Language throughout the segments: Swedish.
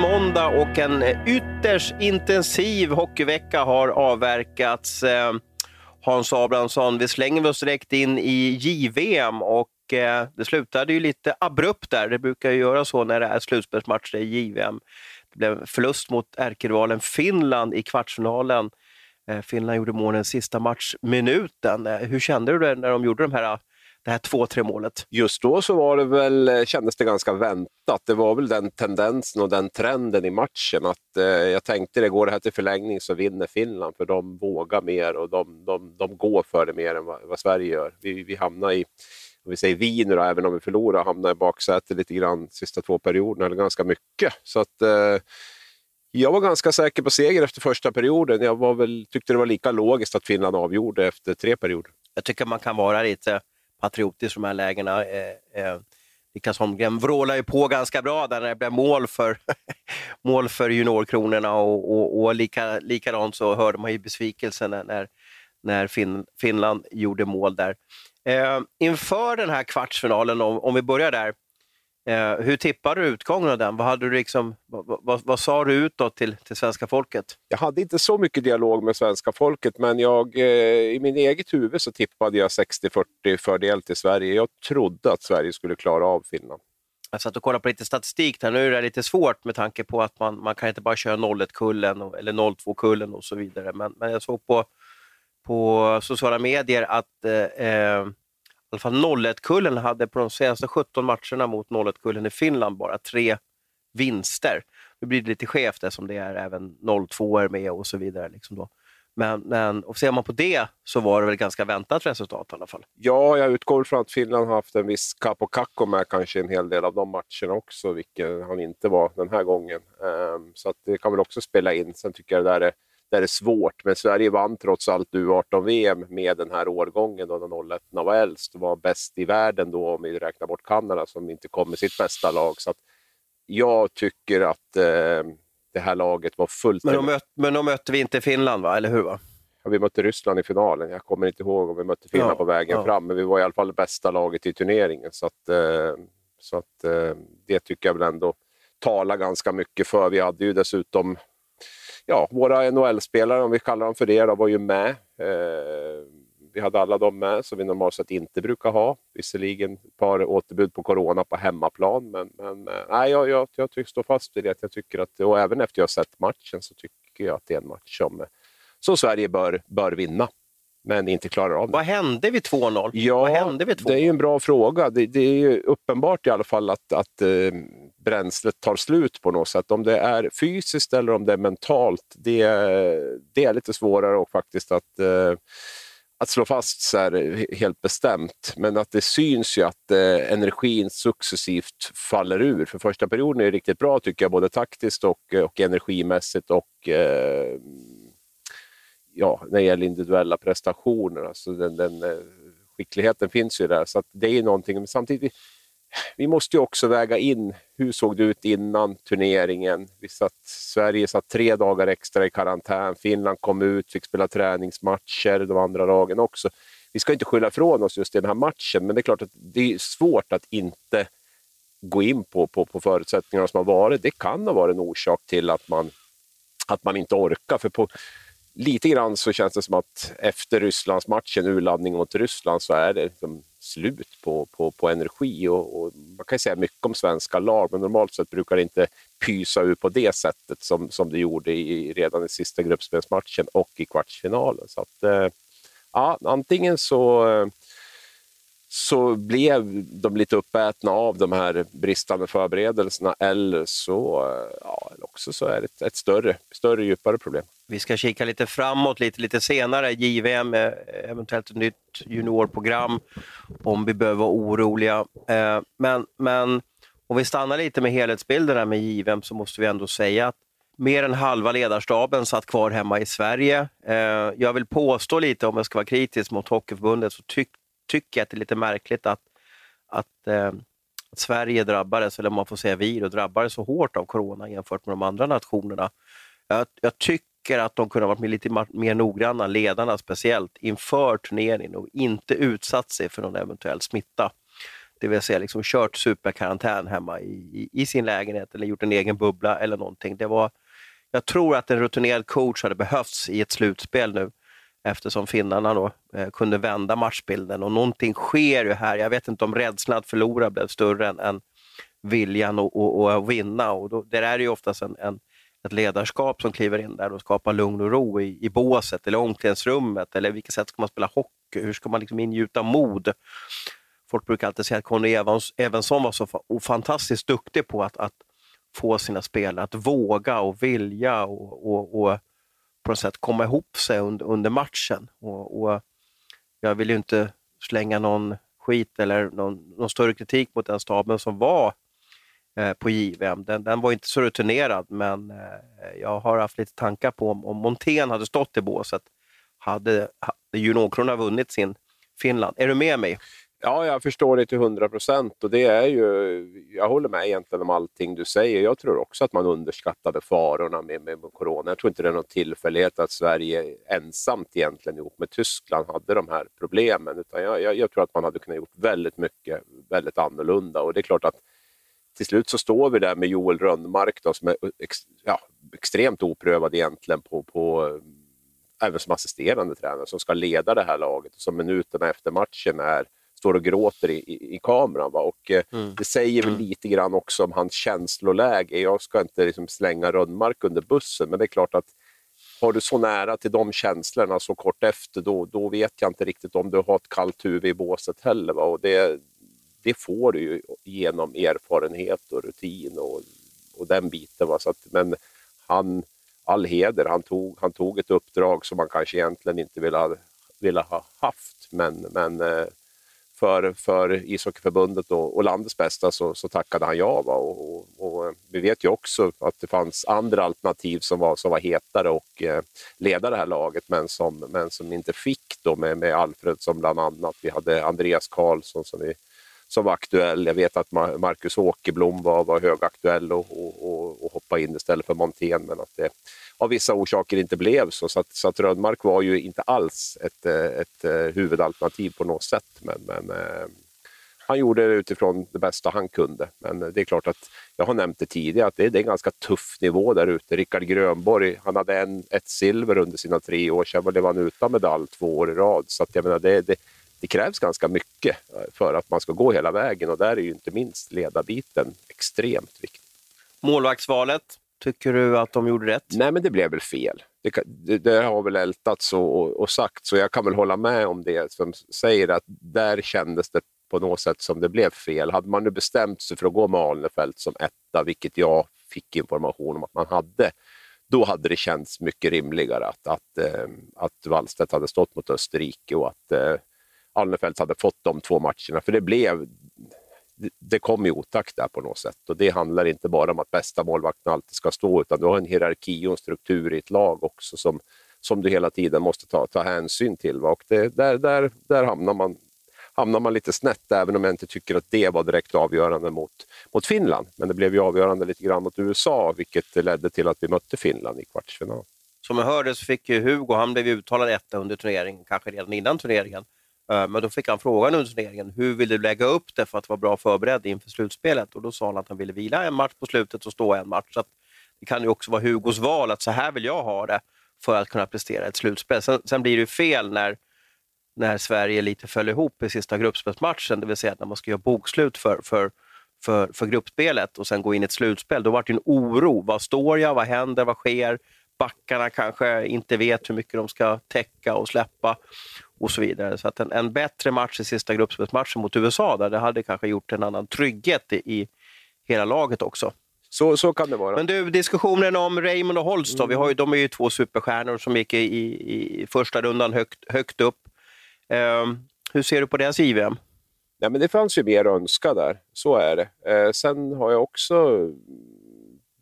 måndag och en eh, ytterst intensiv hockeyvecka har avverkats. Eh, Hans Abrahamsson, vi slänger oss direkt in i JVM och eh, det slutade ju lite abrupt där. Det brukar ju göra så när det är slutspelsmatcher i JVM. Det blev förlust mot ärkerivalen Finland i kvartsfinalen. Finland gjorde målen sista matchminuten. Hur kände du det när de gjorde de här det här 2-3 målet? Just då så var det väl, kändes det ganska väntat. Det var väl den tendensen och den trenden i matchen att eh, jag tänkte det går det här till förlängning så vinner Finland för de vågar mer och de, de, de går för det mer än vad, vad Sverige gör. Vi, vi hamnar i om vi säger vi nu då, även om vi förlorar, hamnar i baksätet lite grann sista två perioderna, eller ganska mycket. Så att, eh, jag var ganska säker på seger efter första perioden. Jag var väl, tyckte det var lika logiskt att Finland avgjorde efter tre perioder. Jag tycker man kan vara lite patriotisk i de här lägena. Eh, eh, Niklas Holmgren vrålar ju på ganska bra där när det blev mål för, mål för juniorkronorna och, och, och lika, likadant så hörde man ju besvikelsen när, när fin, Finland gjorde mål där. Eh, inför den här kvartsfinalen, om, om vi börjar där, Eh, hur tippade du utgången av den? Vad, hade du liksom, vad, vad, vad sa du utåt till, till svenska folket? Jag hade inte så mycket dialog med svenska folket, men jag, eh, i min eget huvud så tippade jag 60-40 fördel till Sverige. Jag trodde att Sverige skulle klara av Finland. Jag satt och kollade på lite statistik här. Nu är det lite svårt med tanke på att man, man kan inte bara köra 01-kullen eller 02-kullen och så vidare. Men, men jag såg på, på sociala medier att eh, eh alla fall 01-kullen hade på de senaste 17 matcherna mot 01-kullen i Finland bara tre vinster. Nu blir det lite skevt eftersom det är även 02 er med och så vidare. Liksom då. Men, men och ser man på det så var det väl ganska väntat resultat i alla fall. Ja, jag utgår från att Finland har haft en viss Capo Kakko med kanske en hel del av de matcherna också, vilket han inte var den här gången. Um, så att det kan väl också spela in. Sen tycker jag det där är där det är svårt. Men Sverige vann trots allt U18-VM med den här årgången då när 01 var äldst och var bäst i världen då om vi räknar bort Kanada som inte kom med sitt bästa lag. Så jag tycker att eh, det här laget var fullt... Men då, möt, men då mötte vi inte Finland, va? eller hur? Va? Ja, vi mötte Ryssland i finalen. Jag kommer inte ihåg om vi mötte Finland ja, på vägen ja. fram, men vi var i alla fall det bästa laget i turneringen. Så, att, eh, så att, eh, det tycker jag väl ändå talar ganska mycket för. Vi hade ju dessutom ja, våra NHL-spelare, om vi kallar dem för det, då, var ju med. Eh, vi hade alla dem med, som vi normalt sett inte brukar ha. Visserligen ett par återbud på corona på hemmaplan, men, men eh, nej, jag, jag, jag tycker stå fast vid det. Jag tycker att, och även efter jag sett matchen så tycker jag att det är en match som, som Sverige bör, bör vinna men inte klarar av det. Vad hände vid 2-0? Ja, Vad hände vid 2-0? det är en bra fråga. Det, det, är ju uppenbart i alla fall att, att eh, bränslet tar slut på något sätt. Om det är fysiskt eller om det är mentalt, det, det är lite svårare och faktiskt att, eh, att slå fast så här, helt bestämt. Men att det syns ju att eh, energin successivt faller ur. För första perioden är riktigt bra tycker jag, både taktiskt och, och energimässigt och eh, ja, när det gäller individuella prestationer. Alltså den, den eh, skickligheten finns ju där. Så det är någonting. Men samtidigt, vi måste ju också väga in hur såg det ut innan turneringen. Vi satt, Sverige satt tre dagar extra i karantän. Finland kom ut, fick spela träningsmatcher, de andra lagen också. Vi ska inte skylla ifrån oss just i den här matchen, men det är klart att det är svårt att inte gå in på, på, på förutsättningarna som har varit. Det kan ha varit en orsak till att man, att man inte orkar. För på, lite grann så känns det som att efter Rysslandsmatchen, urladdning mot Ryssland, så är det liksom slut på, på, på energi. Och, och, man kan säga mycket om svenska lag, men normalt sett brukar det inte pysa ut på det sättet som, som det gjorde i, redan i sista gruppspelsmatchen och i kvartsfinalen. Så att, eh, ja, antingen så eh, så blev de lite uppätna av de här bristande förberedelserna eller så, ja, också så är det ett, ett större, större, djupare problem. Vi ska kika lite framåt lite, lite senare, JVM, eh, eventuellt ett nytt juniorprogram om vi behöver vara oroliga. Eh, men, men om vi stannar lite med helhetsbilden med JVM så måste vi ändå säga att mer än halva ledarstaben satt kvar hemma i Sverige. Eh, jag vill påstå lite, om jag ska vara kritisk mot Hockeyförbundet, så tyck, tycker jag att det är lite märkligt att, att, eh, att Sverige drabbades, eller om man får säga vi, då, drabbades så hårt av corona jämfört med de andra nationerna. Jag, jag tycker att de kunde ha varit lite mer noggranna, ledarna speciellt, inför turneringen och inte utsatt sig för någon eventuell smitta. Det vill säga liksom kört superkarantän hemma i, i, i, sin lägenhet eller gjort en egen bubbla eller någonting. Det var, jag tror att en rutinerad coach hade behövts i ett slutspel nu eftersom finnarna då eh, kunde vända matchbilden och någonting sker ju här. Jag vet inte om rädslan att förlora blev större än, än viljan att vinna och då, det är ju oftast en, en, ett ledarskap som kliver in där och skapar lugn och ro i, i båset eller omklädningsrummet eller vilket sätt ska man spela hockey? Hur ska man liksom ingjuta mod? Folk brukar alltid säga att Conny Evans, Evansson var så fantastiskt duktig på att, att få sina spelare att våga och vilja och, och, och på något sätt komma ihop sig under, under matchen. Och, och, jag vill ju inte slänga någon skit eller någon, någon större kritik mot den staben som var eh, på JVM. Den, den, var inte så rutinerad, men eh, jag har haft lite tankar på om, om Montén hade stått i båset, hade, hade juniorkronorna vunnit sin Finland. Är du med mig? Ja, jag förstår det till hundra procent och det är ju, jag håller med egentligen om allting du säger. Jag tror också att man underskattade farorna med, med corona. Jag tror inte det är någon tillfällighet att Sverige ensamt egentligen ihop med Tyskland hade de här problemen. Utan jag, jag, jag tror att man hade kunnat gjort väldigt mycket väldigt annorlunda och det är klart att till slut så står vi där med Joel Rönnmark då, som är ex, ja, extremt oprövad egentligen på, på även som assisterande tränare som ska leda det här laget. Som minuterna efter matchen är står och gråter i, i, i kameran. Va? Och, eh, mm. Det säger väl mm. lite grann också om hans känsloläge. Jag ska inte liksom slänga Rönnmark under bussen, men det är klart att har du så nära till de känslorna så kort efter, då, då vet jag inte riktigt om du har ett kallt huvud i båset heller. Va? Och det, det får du ju genom erfarenhet och rutin och, och den biten. Va? Så att, men han, all heder, han tog, han tog ett uppdrag som man kanske egentligen inte ville ha, ville ha haft. Men, men eh, för, för ishockeyförbundet och, och landets bästa så, så tackade han ja. Va? Och, och, och, eh, vi vet ju också att det fanns andra alternativ som var, som var hetare och eh, leda det här laget men som, men som inte fick då med, med Alfred som bland annat. Vi hade Andreas Karlsson som, vi, som var aktuell. Jag vet att Marcus Åkerblom var, var högaktuell och, och, och, och hoppa in istället för Montén men att det, av vissa orsaker inte blev så. Så att, så att Rönnmark var ju inte alls ett, eh, ett eh, huvudalternativ på något sätt. Men, men eh, han gjorde det utifrån det bästa han kunde. Men det är klart att, jag har nämnt det tidigare, att det, det är en ganska tuff nivå där ute. Rickard Grönborg, han hade en, ett silver under sina tre år, sen blev han utan medalj två år i rad. Så att jag menar, det, det, det krävs ganska mycket för att man ska gå hela vägen och där är ju inte minst ledarbiten extremt viktig. Målvaktsvalet, Tycker du att de gjorde rätt? Nej, men det blev väl fel. Det, det, det har väl ältats och, och, och sagt, så jag kan väl hålla med om det som säger att där kändes det på något sätt som det blev fel. Hade man nu bestämt sig för att gå med Alnefelt som etta, vilket jag fick information om att man hade, då hade det känts mycket rimligare att, att, eh, att Wallstedt hade stått mot Österrike och att eh, Alnefelt hade fått de två matcherna. För det blev, det kom i otakt där på något sätt. Och det handlar inte bara om att bästa målvakten alltid ska stå, utan du har en hierarki och en struktur i ett lag också som, som du hela tiden måste ta, ta hänsyn till. Va? Och det, där, där, där hamnar, man, hamnar man lite snett, även om jag inte tycker att det var direkt avgörande mot, mot Finland. Men det blev ju avgörande lite grann mot USA, vilket ledde till att vi mötte Finland i kvartsfinal. Som jag hörde så fick ju Hugo, han blev uttalad etta under turneringen, kanske redan innan turneringen. Eh, men då fick han frågan under turneringen, hur vill du lägga upp det för att vara bra förberedd inför slutspelet? Och då sa han att han ville vila en match på slutet och stå en match. Så det kan ju också vara Hugos val, att så här vill jag ha det för att kunna prestera ett slutspel. Sen, sen blir det ju fel när, när Sverige lite föll ihop i sista gruppspelsmatchen, det vill säga när man ska göra bokslut för, för, för, för gruppspelet och sen gå in i ett slutspel. Då var det en oro. Vad står jag? Vad händer? Vad sker? Backarna kanske inte vet hur mycket de ska täcka och släppa och så vidare. Så att en, en bättre match i sista gruppspelsmatchen mot USA, där det hade kanske gjort en annan trygghet i, i hela laget också. Så, så kan det vara. Men du, diskussionen om Raymond och Holst då, mm. vi har ju, de är ju två superstjärnor som gick i, i, i första rundan högt, högt upp. Um, hur ser du på deras JVM? Ja, men det fanns ju mer önska där, så är det. Eh, sen har jag också...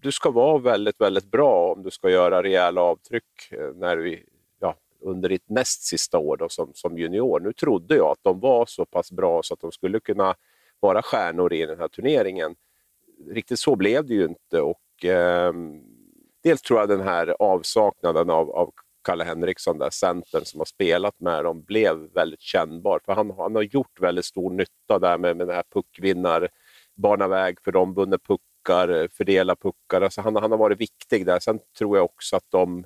Du ska vara väldigt, väldigt bra om du ska göra rejäla avtryck eh, när vi under ditt näst sista år då, som, som junior. Nu trodde jag att de var så pass bra så att de skulle kunna vara stjärnor i den här turneringen. Riktigt så blev det ju inte och eh, dels tror jag den här avsaknaden av, av Kalle Henriksson, där centern som har spelat med dem, blev väldigt kännbar. För han, han har gjort väldigt stor nytta där med, med den här puckvinnar, bana väg för dem, vunnit puckar, fördela puckar. Alltså han, han har varit viktig där. Sen tror jag också att de,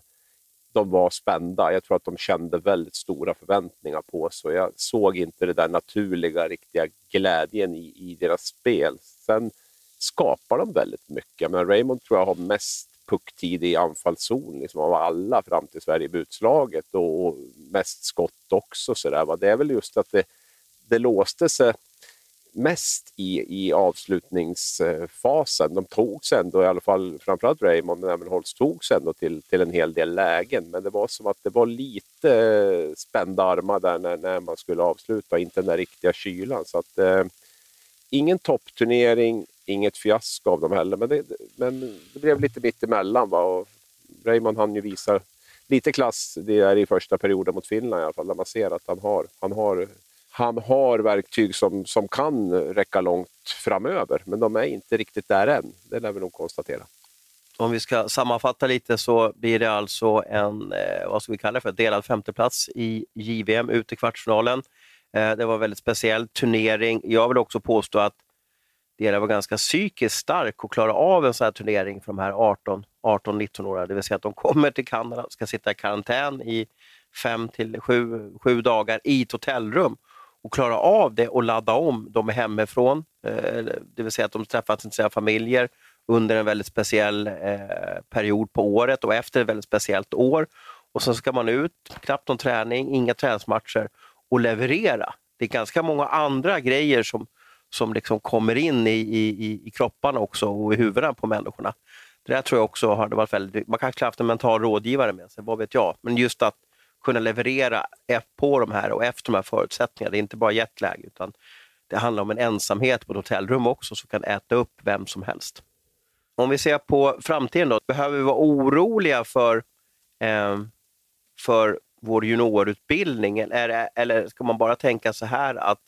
de var spända. Jag tror att de kände väldigt stora förväntningar på sig. Jag såg inte den där naturliga, riktiga glädjen i, i deras spel. Sen skapar de väldigt mycket. Men Raymond tror jag har mest pucktid i anfallszon liksom, av alla fram till Sverige utslaget och, och mest skott också. Så där, va? Det är väl just att det, det låste sig mest i, i avslutningsfasen. De tog sig ändå, i alla fall framförallt Raymond, men även Holst tog sig ändå till, till en hel del lägen. Men det var som att det var lite eh, spända armar där när, när man skulle avsluta, inte den där riktiga kylan. Så att, eh, ingen toppturnering, inget fiasko av dem heller, men det, men det blev lite mitt emellan. Va? Och Raymond han ju visa lite klass det är i första perioden mot Finland i alla fall, där man ser att han har, han har, han har verktyg som, som kan räcka långt framöver, men de är inte riktigt där än. Det lär vi nog konstatera. Om vi ska sammanfatta lite så blir det alltså en, eh, vad ska vi kalla det för, delad femteplats i JVM ut i kvartsfinalen. Eh, det var en väldigt speciell turnering. Jag vill också påstå att Dela var ganska psykiskt stark att klara av en sån här turnering för de här 18-19-åringarna. Det vill säga att de kommer till Kanada och ska sitta i karantän i fem till sju, sju dagar i ett hotellrum och klara av det och ladda om. De är hemifrån, eh, det vill säga att de träffat sina familjer under en väldigt speciell eh, period på året och efter ett väldigt speciellt år. Och sen ska man ut, knappt någon träning, inga träningsmatcher och leverera. Det är ganska många andra grejer som, som liksom kommer in i, i, i kropparna också och i huvudena på människorna. Det där tror jag också har varit väldigt... Man kanske haft en mental rådgivare med sig, vad vet jag. Men just att kunna leverera på de här och efter de här förutsättningarna. Det är inte bara jetlag utan det handlar om en ensamhet på ett hotellrum också som kan äta upp vem som helst. Om vi ser på framtiden då, behöver vi vara oroliga för, eh, för vår juniorutbildning eller, eller ska man bara tänka så här att,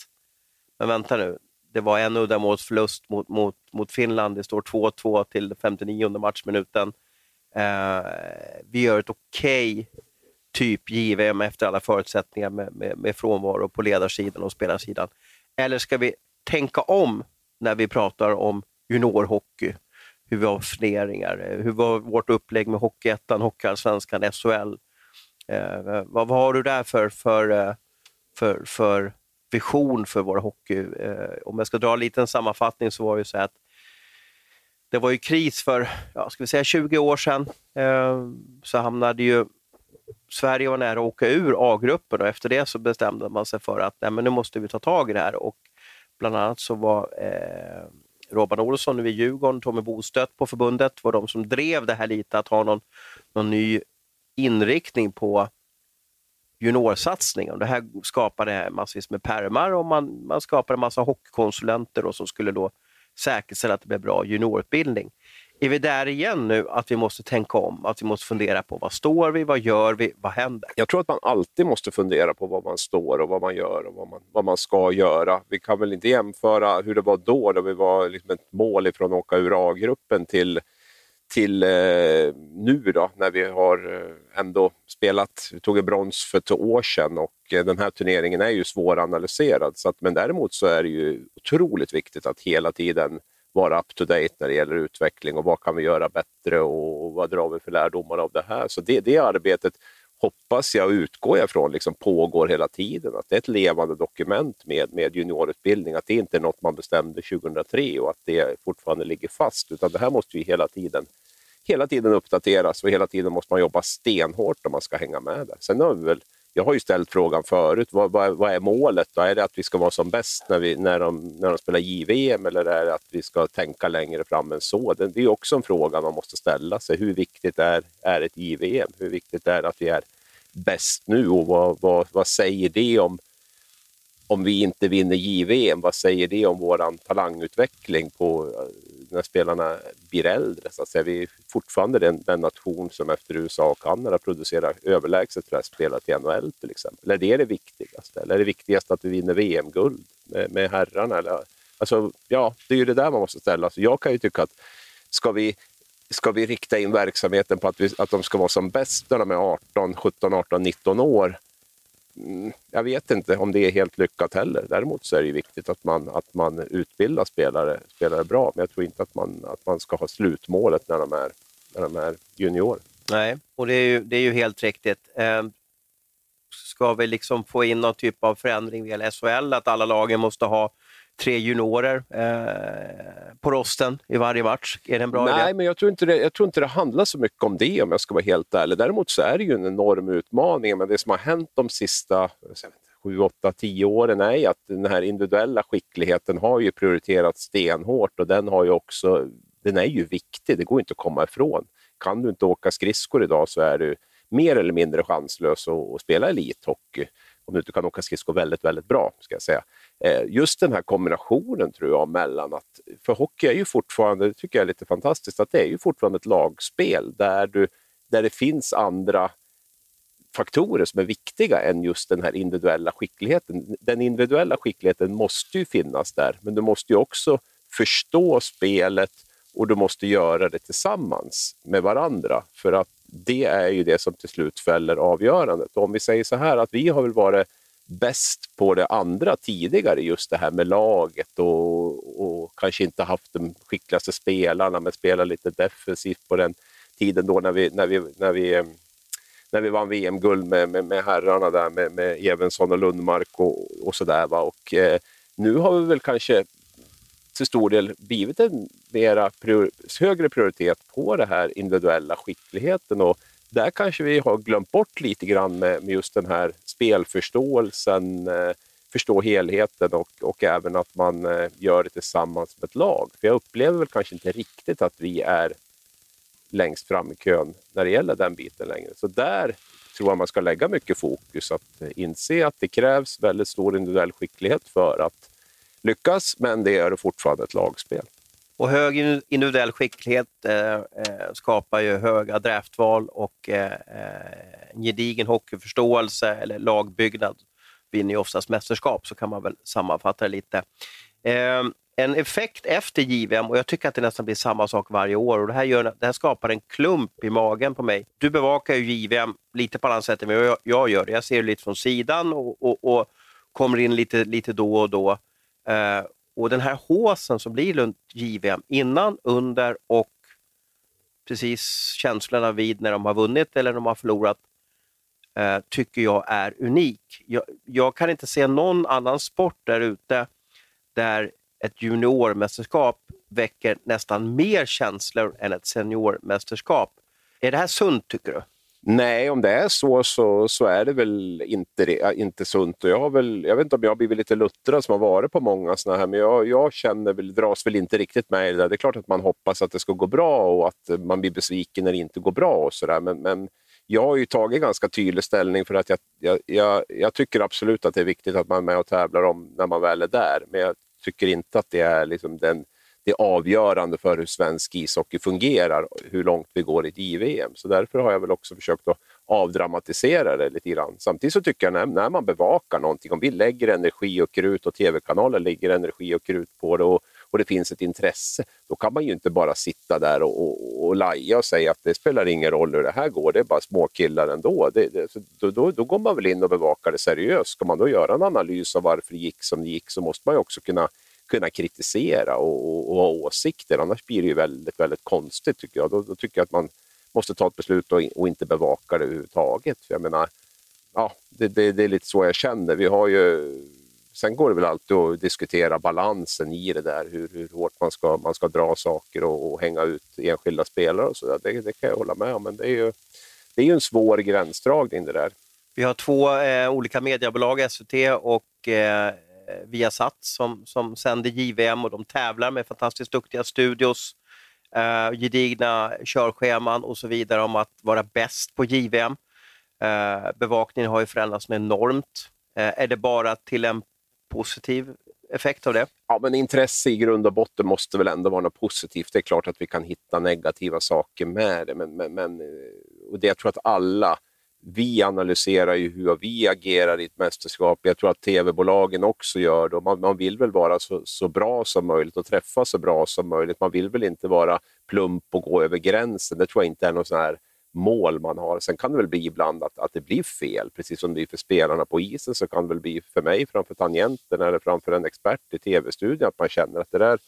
men vänta nu, det var en uddamålsförlust mot, mot, mot Finland. Det står 2-2 till 59 matchminuten. Eh, vi gör ett okej okay typ JVM efter alla förutsättningar med, med, med frånvaro på ledarsidan och spelarsidan. Eller ska vi tänka om när vi pratar om juniorhockey? Hur vi har funderingar, eh, hur var vårt upplägg med Hockeyettan, Hockeyallsvenskan, SHL? Eh, vad, vad, har du där för, för, eh, för, för vision för vår hockey. Eh, om jag ska dra en liten sammanfattning så var det ju så att det var ju kris för, ja, ska vi säga 20 år sedan. Eh, så hamnade ju Sverige var nära att åka ur A-gruppen och efter det så bestämde man sig för att nej, men nu måste vi ta tag i det här. Och bland annat så var eh, Robban Olsson nu i Djurgården, Tommy Bostedt på förbundet var de som drev det här lite, att ha någon, någon ny inriktning på juniorsatsningen. det här skapade massvis med pärmar och man, man skapade en massa hockeykonsulenter då, som skulle då säkerställa att det blev bra juniorutbildning. Är vi där igen nu, att vi måste tänka om, att vi måste fundera på vad står vi, vad gör vi, vad händer? Jag tror att man alltid måste fundera på vad man står och vad man gör och vad man, vad man ska göra. Vi kan väl inte jämföra hur det var då, då vi var liksom ett mål ifrån att åka ur A-gruppen till till eh, nu då när vi har eh, ändå spelat, vi tog en brons för ett år sedan och eh, den här turneringen är ju svåranalyserad. Så att, men däremot så är det ju otroligt viktigt att hela tiden vara up to date när det gäller utveckling och vad kan vi göra bättre och vad drar vi för lärdomar av det här. Så det, det arbetet hoppas jag och utgår jag från liksom pågår hela tiden. Att det är ett levande dokument med, med juniorutbildning. Att det inte är något man bestämde 2003 och att det fortfarande ligger fast. Utan det här måste ju hela tiden, hela tiden uppdateras och hela tiden måste man jobba stenhårt om man ska hänga med där. Sen har vi väl jag har ju ställt frågan förut, vad, vad, vad, är målet? Då? Är det att vi ska vara som bäst när, vi, när, de, när de spelar JVM eller är det att vi ska tänka längre fram än så? Det, det är också en fråga man måste ställa sig. Hur viktigt är, är ett JVM? Hur viktigt är det att vi är bäst nu och vad, vad, vad säger det om om vi inte vinner JVM, vad säger det om vår talangutveckling på eh, när spelarna blir äldre. Så att säga. Vi är fortfarande den, den nation som efter USA och Kanada producerar överlägset flest spelare till NHL till exempel. Eller är det det viktigaste? Eller är det viktigaste att vi vinner VM-guld med, med herrarna? Eller, alltså, ja, det är ju det där man måste ställa sig. Jag kan ju tycka att ska vi ska vi rikta in verksamheten på att, vi, att de ska vara som bäst när de är 18, 17, 18, 19 år? Mm, jag vet inte om det är helt lyckat heller. Däremot så är det viktigt att man, att man utbildar spelare, spelare bra, men jag tror inte att man, att man ska ha slutmålet när de är, när de är junior. Nej, och det är ju, det är ju helt riktigt. Eh, ska vi liksom få in någon typ av förändring via SHL, att alla lagen måste ha tre juniorer eh, på rosten i varje match? Är det en bra Nej, idé? Nej, men jag tror, inte det, jag tror inte det handlar så mycket om det om jag ska vara helt ärlig. Däremot så är det ju en enorm utmaning. Men det som har hänt de sista sju, åtta, tio åren är att den här individuella skickligheten har ju prioriterats stenhårt och den, har ju också, den är ju viktig, det går inte att komma ifrån. Kan du inte åka skridskor idag så är du mer eller mindre chanslös att, att spela elithockey om du inte kan åka skridskor väldigt, väldigt bra. ska jag säga. Eh, just den här kombinationen tror jag mellan att, för hockey är ju fortfarande, det tycker jag är lite fantastiskt, att det är ju fortfarande ett lagspel där, du, där det finns andra faktorer som är viktiga än just den här individuella skickligheten. Den individuella skickligheten måste ju finnas där, men du måste ju också förstå spelet och du måste göra det tillsammans med varandra för att det är ju det som till slut fäller avgörandet. Och om vi säger så här att vi har väl varit bäst på det andra tidigare, just det här med laget och, och kanske inte haft de skickligaste spelarna, men spelat lite defensivt på den tiden då när vi, när vi, när vi, eh, när vi vann VM-guld med, med, med herrarna där med, med Evensson och Lundmark och, och sådär. Och eh, nu har vi väl kanske till stor del blivit en mera prior högre prioritet på det här individuella skickligheten och där kanske vi har glömt bort lite grann med, med just den här spelförståelsen, eh, förstå helheten och, och även att man eh, gör det tillsammans med ett lag. För jag upplever väl kanske inte riktigt att vi är längst fram i kön när det gäller den biten längre. Så där tror jag man ska lägga mycket fokus, att inse att det krävs väldigt stor individuell skicklighet för att lyckas, men det är fortfarande ett lagspel. Och hög individuell skicklighet eh, eh, skapar ju höga draftval och eh, eh, en gedigen hockeyförståelse eller lagbyggnad vinner ju oftast mästerskap, så kan man väl sammanfatta det lite. Eh, en effekt efter JVM, och jag tycker att det nästan blir samma sak varje år, och det här, gör, det här skapar en klump i magen på mig. Du bevakar ju JVM lite på annat sätt än vad jag, jag gör. Jag ser det lite från sidan och, och, och kommer in lite, lite då och då. Eh, och den här håsen som blir runt JVM innan, under och precis känslorna vid när de har vunnit eller när de har förlorat, eh, tycker jag är unik. Jag, jag, kan inte se någon annan sport där ute där ett juniormästerskap väcker nästan mer känslor än ett seniormästerskap. Är det här sunt tycker du? Nej, om det är så så, så är det väl inte, inte sunt. Och jag, har väl, jag vet inte om jag har blivit lite luttrad som har varit på många sådana här, men jag, jag känner väl, dras väl inte riktigt med i det där. Det är klart att man hoppas att det ska gå bra och att man blir besviken när det inte går bra och sådär. Men, men jag har ju tagit ganska tydlig ställning för att jag, jag, jag, jag, tycker absolut att det är viktigt att man är med och tävlar om när man väl är där. Men jag tycker inte att det är liksom den det är avgörande för hur svensk ishockey fungerar, hur långt vi går i ett JVM. Så därför har jag väl också försökt att avdramatisera det lite grann. Samtidigt så tycker jag när, när man bevakar någonting, om vi lägger energi och krut och tv-kanaler lägger energi och krut på det och, och det finns ett intresse, då kan man ju inte bara sitta där och, och, och laja och säga att det spelar ingen roll hur det här går, det är bara småkillar ändå. Det, det, då, då, då går man väl in och bevakar det seriöst. Ska man då göra en analys av varför det gick som det gick så måste man ju också kunna kunna kritisera och, och, och, ha åsikter. Annars blir det ju väldigt, väldigt konstigt tycker jag. Då, då tycker jag att man måste ta ett beslut och, och inte bevaka det överhuvudtaget. För jag menar, ja, det, det, det, är lite så jag känner. Vi har ju, sen går det väl alltid att diskutera balansen i det där, hur, hur hårt man ska, man ska dra saker och, och hänga ut enskilda spelare och så. Det, det kan jag hålla med om, men det är ju, det är ju en svår gränsdragning det där. Vi har två eh, olika mediebolag, SVT och Eh, Eh, Viasat som, som sänder JVM och de tävlar med fantastiskt duktiga studios, eh, gedigna körscheman och så vidare om att vara bäst på JVM. Eh, bevakningen har ju förändrats enormt. Eh, är det bara till en positiv effekt av det? Ja, men intresse i grund och botten måste väl ändå vara något positivt. Det är klart att vi kan hitta negativa saker med det, men, men, men eh, och det, jag tror att alla vi analyserar ju hur vi agerar i ett mästerskap. Jag tror att tv-bolagen också gör det. Man, man vill väl vara så, så bra som möjligt och träffa så bra som möjligt. Man vill väl inte vara plump och gå över gränsen. Det tror jag inte är något sån här mål man har. Sen kan det väl bli ibland att, att det blir fel, precis som det blir för spelarna på isen så kan det väl bli för mig framför tangenten eller framför en expert i tv-studion att man känner att det där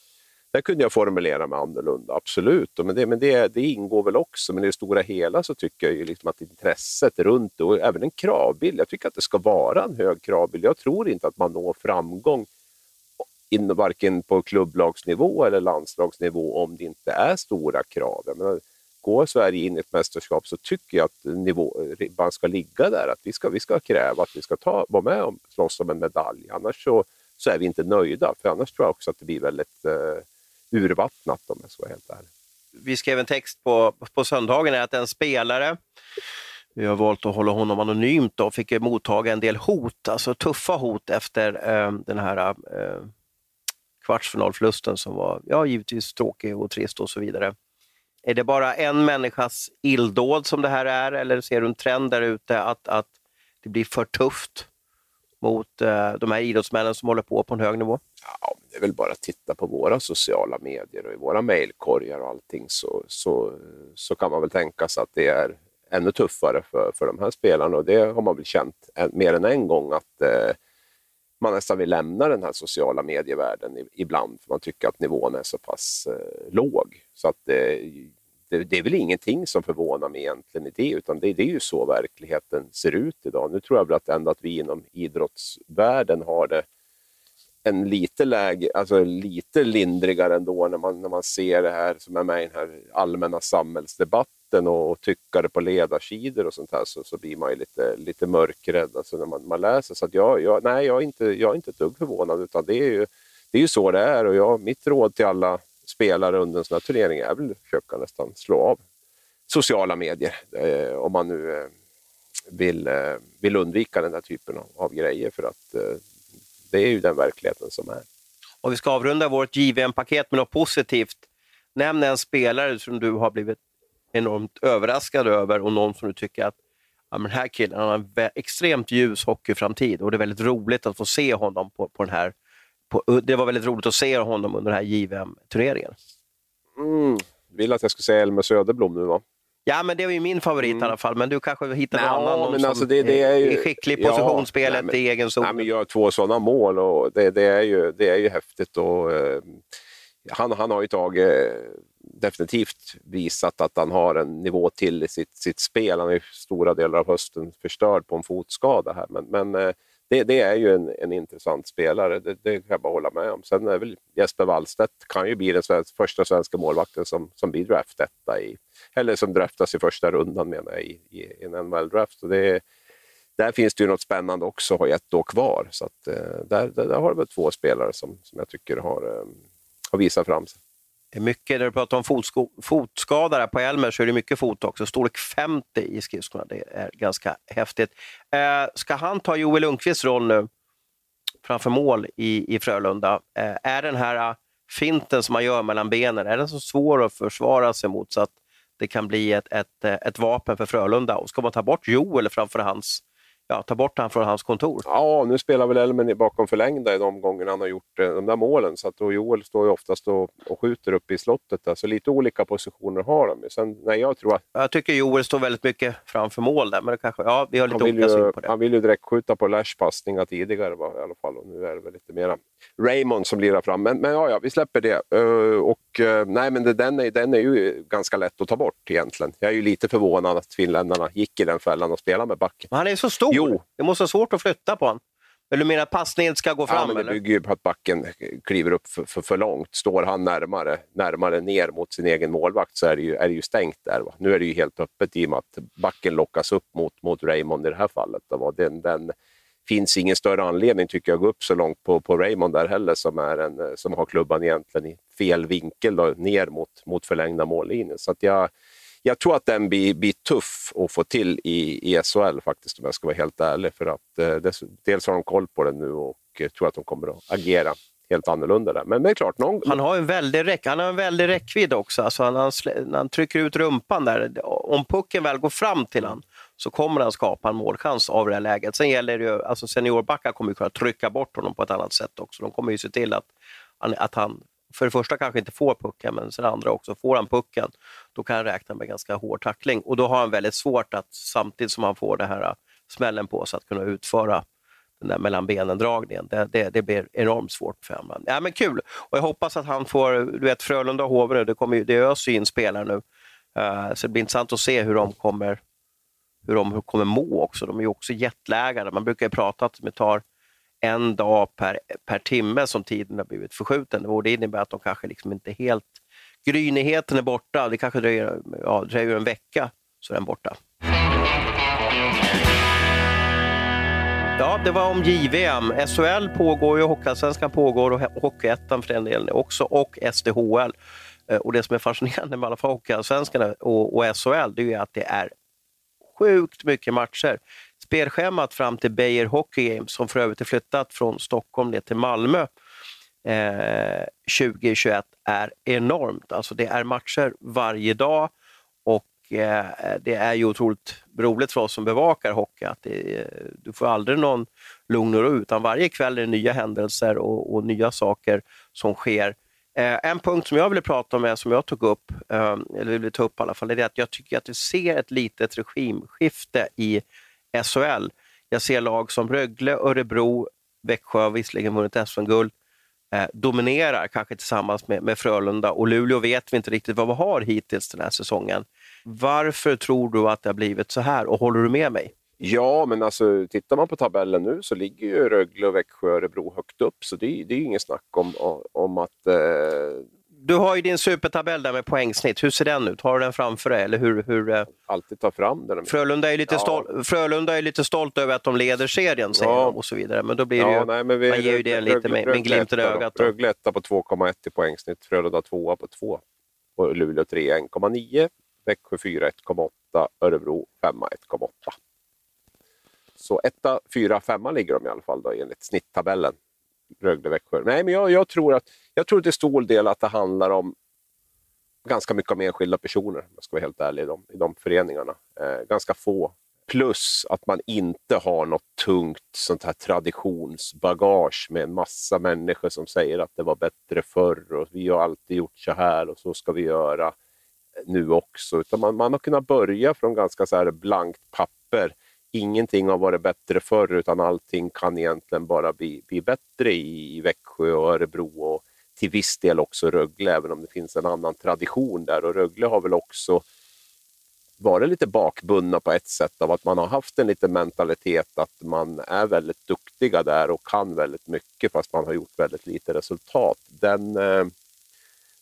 där kunde jag formulera mig annorlunda, absolut. Men, det, men det, det ingår väl också, men i det stora hela så tycker jag ju liksom att intresset runt och även en kravbild, jag tycker att det ska vara en hög kravbild. Jag tror inte att man når framgång in, varken på klubblagsnivå eller landslagsnivå om det inte är stora krav. Jag menar, går Sverige in i ett mästerskap så tycker jag att nivå, ribban ska ligga där, att vi ska, vi ska kräva att vi ska ta, vara med och slåss om en medalj. Annars så, så är vi inte nöjda, för annars tror jag också att det blir väldigt eh, urvattnat om jag ska vara helt ärlig. Vi skrev en text på, på söndagen att en spelare, vi har valt att hålla honom anonymt, då, fick mottaga en del hot, alltså tuffa hot efter eh, den här eh, kvartsfinalförlusten som var ja, givetvis tråkig och trist och så vidare. Är det bara en människas illdåd som det här är eller ser du en trend där ute att, att det blir för tufft mot eh, de här idrottsmännen som håller på på en hög nivå? Ja, det är väl bara att titta på våra sociala medier och i våra mejlkorgar och allting så, så, så kan man väl tänka sig att det är ännu tuffare för, för de här spelarna och det har man väl känt en, mer än en gång att eh, man nästan vill lämna den här sociala medievärlden ibland för man tycker att nivån är så pass eh, låg. Så att eh, det, det, är väl ingenting som förvånar mig egentligen i det, utan det, det, är ju så verkligheten ser ut idag. Nu tror jag väl att ändå att vi inom idrottsvärlden har det en lite, läge, alltså lite lindrigare ändå när man, när man ser det här som är med i den här allmänna samhällsdebatten och, och tyckare på ledarsidor och sånt här så, så blir man ju lite, lite mörkrädd alltså när man, man läser. Så att jag, jag, nej, jag, är inte, jag är inte ett dugg förvånad utan det är ju, det är ju så det är och jag, mitt råd till alla spelare under en sån här turnering är väl att försöka nästan slå av sociala medier eh, om man nu eh, vill, eh, vill undvika den här typen av, av grejer för att eh, det är ju den verkligheten som är. Och vi ska avrunda vårt JVM-paket med något positivt. Nämn en spelare som du har blivit enormt överraskad över och någon som du tycker att ja, men den här killen har en extremt ljus hockeyframtid och det är väldigt roligt att få se honom på, på den här på, det var väldigt roligt att se honom under den här JVM-turneringen. Mm. Vill att jag skulle säga Elmer Söderblom nu va? Ja, men det var ju min favorit mm. i alla fall. Men du kanske hittar någon annan men som alltså det, det är, ju, är skicklig i positionsspelet ja, i egen zon. Nej, men gör två sådana mål och det, det, är, ju, det är ju häftigt. Och, eh, han, han har ju tagit, definitivt visat att han har en nivå till i sitt, sitt spel. Han har ju stora delar av hösten förstörd på en fotskada här. Men, men eh, det, det, är ju en, en intressant spelare, det, det, kan jag bara hålla med om. Sen är väl Jesper Wallstedt kan ju bli den svensk, första svenska målvakten som, som blir draftetta i, eller som draftas i första rundan menar jag, i, i en NHL-draft. där finns det ju något spännande också, har ett år kvar. Så att, eh, där, där, där har du väl två spelare som, som jag tycker har, eh, har visat fram sig. Det är mycket, när du pratar om fotsko, fotskada på Elmer så är det mycket fot också. Storlek 50 i skridskorna, det är ganska häftigt. Eh, ska han ta Joel Lundqvists roll nu framför mål i, i Frölunda? Eh, är den här eh, finten som man gör mellan benen, är den så svår att försvara sig mot så att det kan bli ett, ett, eh, ett vapen för Frölunda? Och ska man ta bort Joel framför hans ja, ta bort honom från hans kontor. Ja, nu spelar väl Elmer bakom förlängda i de gångerna han har gjort eh, de där målen. Så att då Joel står ju oftast och, och skjuter upp i slottet. Där. Så lite olika positioner har de. Sen, nej, jag, tror att... jag tycker Joel står väldigt mycket framför mål där, men det kanske, ja, vi har lite olika syn på det. Han vill ju direkt skjuta på Lash passningar tidigare va, i alla fall. Och nu är det väl lite mera Raymond som lirar fram. Men, men ja, ja, vi släpper det. Uh, och, uh, nej, men det, den, är, den är ju ganska lätt att ta bort egentligen. Jag är ju lite förvånad att finländarna gick i den fällan och spelade med backen. Men han är så stor! Jo. Det måste vara svårt att flytta på honom. Eller du menar att passningen ska gå fram? Ja, men det eller? bygger ju på att backen kliver upp för, för, för, långt. Står han närmare, närmare ner mot sin egen målvakt så är det ju, är det ju stängt där. Va? Nu är det ju helt öppet i och med att backen lockas upp mot, mot Raymond i det här fallet. Va? Den, den, finns ingen större anledning tycker jag att gå upp så långt på, på Raymond där heller som, är en, eh, som har klubban egentligen i fel vinkel då, ner mot, mot förlängda mållinjen. Så att jag, jag tror att den blir, blir tuff att få till i, i SHL faktiskt om jag ska vara helt ärlig. För att eh, dels har de koll på den nu och eh, tror att de kommer att agera helt annorlunda där. Men det är klart, någon... Han har en väldig, räck, han har en väldig räckvidd också. Alltså han, han, när han trycker ut rumpan där, om pucken väl går fram till honom så kommer han skapa en målchans av det här läget. Sen gäller det ju, alltså seniorbackar kommer ju kunna trycka bort honom på ett annat sätt också. De kommer ju se till att, att han för det första kanske inte får pucken, men sen andra också, får han pucken, då kan han räkna med ganska hård tackling. Och då har han väldigt svårt att, samtidigt som han får det här äh, smällen på sig, att kunna utföra den där mellan benen-dragningen. Det, det, det, blir enormt svårt för honom. Ja, men kul! Och jag hoppas att han får, du vet Frölunda och HV nu, det, kommer, det öser in spelare nu. Uh, så det blir intressant att se hur de kommer, hur de kommer må också. De är ju också jetlaggade. Man brukar ju prata att det tar en dag per, per timme som tiden har blivit förskjuten. Och det innebär att de kanske liksom inte helt... Grynigheten är borta. Det kanske dröjer, ja, dröjer en vecka så är den borta. Ja, det var om JVM. SHL pågår ju, Hockeyallsvenskan pågår och Hockeyettan för den delen också och SDHL. Eh, och det som är fascinerande med alla fall Hockeyallsvenskan och, och SHL, det är att det är sjukt mycket matcher. Spelschemat fram till Beijer Hockey Games, som för övrigt är flyttat från Stockholm ner till Malmö eh, 2021, är enormt. Alltså det är matcher varje dag och eh, det är ju otroligt roligt för oss som bevakar hockey att det, eh, du får aldrig någon lugn och ro, utan varje kväll är det nya händelser och, och nya saker som sker. Eh, en punkt som jag ville prata om, som jag tog upp, eh, eller ville ta upp i alla fall, är att jag tycker att vi ser ett litet regimskifte i SHL. Jag ser lag som Rögle, Örebro, Växjö har visserligen vunnit SM-guld, eh, dominerar, kanske tillsammans med, med Frölunda. Och Luleå vet vi inte riktigt vad vi har hittills den här säsongen. Varför tror du att det har blivit så här och håller du med mig? Ja, men alltså tittar man på tabellen nu så ligger ju Rögle, Växjö och Örebro högt upp, så det, det är ju inget snack om, om att eh, du har ju din supertabell där med poängsnitt. Hur ser den ut? Har du den framför dig? Eller hur, hur, eh? Alltid ta fram den. Frölunda är, lite ja. stolt, Frölunda är lite stolt över att de leder serien, säger ja. de och så vidare. Men då blir det ja, ju, nej, men vi, man ger ju det lite med, med glimten i ögat. Rögle etta på 2,1 i poängsnitt, Frölunda tvåa på 2 och Luleå 3 1,9, Växjö 4 1,8, Örebro 5 1,8. Så etta, fyra, femma ligger de i alla fall då, enligt snitttabellen. Rögle-Växjö. Nej, men jag, jag, tror att, jag tror till stor del att det handlar om ganska mycket om enskilda personer, om jag ska vara helt ärlig, i de, i de föreningarna. Eh, ganska få. Plus att man inte har något tungt sånt här traditionsbagage med en massa människor som säger att det var bättre förr och vi har alltid gjort så här och så ska vi göra nu också. Utan man, man har kunnat börja från ganska så här blankt papper ingenting har varit bättre förr utan allting kan egentligen bara bli, bli bättre i, Växjö och Örebro och till viss del också Rögle, även om det finns en annan tradition där. Och Rögle har väl också varit lite bakbundna på ett sätt av att man har haft en liten mentalitet att man är väldigt duktiga där och kan väldigt mycket fast man har gjort väldigt lite resultat. Den, eh,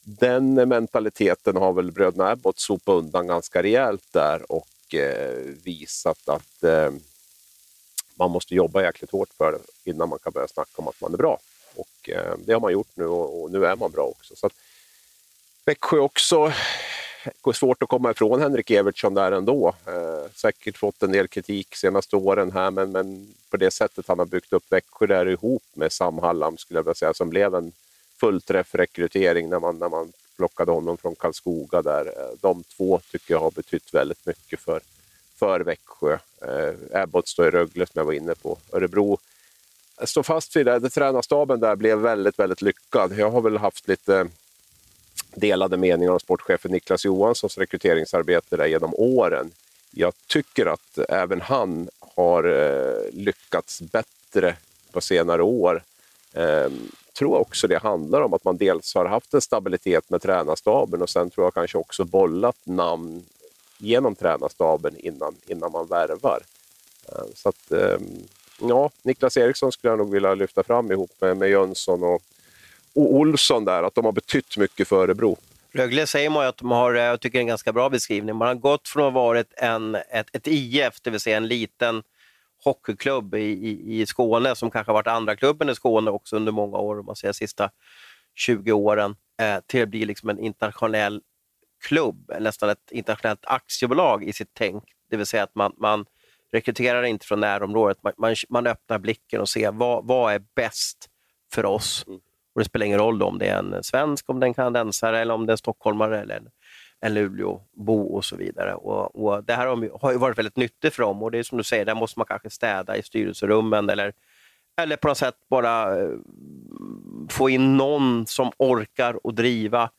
den mentaliteten har väl bröderna Abbott sopat undan ganska rejält där och Eh, visat att eh, man måste jobba jäkligt hårt för det innan man kan börja snacka om att man är bra. Och eh, det har man gjort nu och, nu är man bra också. Så att, Växjö också, går svårt att komma ifrån Henrik Evertsson där ändå. Eh, säkert fått en del kritik senaste åren här, men, men på det sättet han har byggt upp Växjö där ihop med Sam Hallam, skulle jag vilja säga, som blev en fullträffrekrytering när man, när man plockade honom från Karlskoga där. Eh, de två tycker jag har betytt väldigt mycket för, för Växjö. Eh, Abbott står i Rögle som jag var inne på. Örebro jag står fast vid det. Tränarstaben där blev väldigt, väldigt lyckad. Jag har väl haft lite delade meningar om sportchefen Niklas Johanssons rekryteringsarbete där genom åren. Jag tycker att även han har eh, lyckats bättre på senare år. Ehm, Tror också det handlar om att man dels har haft en stabilitet med tränarstaben och sen tror jag kanske också bollat namn genom tränarstaben innan, innan man värvar. Eh, så att, ehm, ja, Niklas Eriksson skulle jag nog vilja lyfta fram ihop med, med Jönsson och, och Olsson där, att de har betytt mycket för Örebro. Rögle säger man ju att de har, eh, jag tycker en ganska bra beskrivning, man har gått från att ha varit en, ett, ett IF, det vill säga en liten hockeyklubb i, i, i Skåne som kanske har varit andra klubben i Skåne också under många år, om man säger sista 20 åren, eh, till att bli liksom en internationell klubb, nästan ett internationellt aktiebolag i sitt tänk. Det vill säga att man, man rekryterar inte från närområdet, man, man, man öppnar blicken och ser vad, vad är bäst för oss. Mm. Och Det spelar ingen roll om det är en svensk, om det är en kanadensare, eller om det är en stockholmare eller en, en Luleåbo och så vidare. Och, och det här har ju varit väldigt nyttigt för dem och det är som du säger, där måste man kanske städa i styrelserummen eller, eller på något sätt bara eh, få in någon som orkar och driva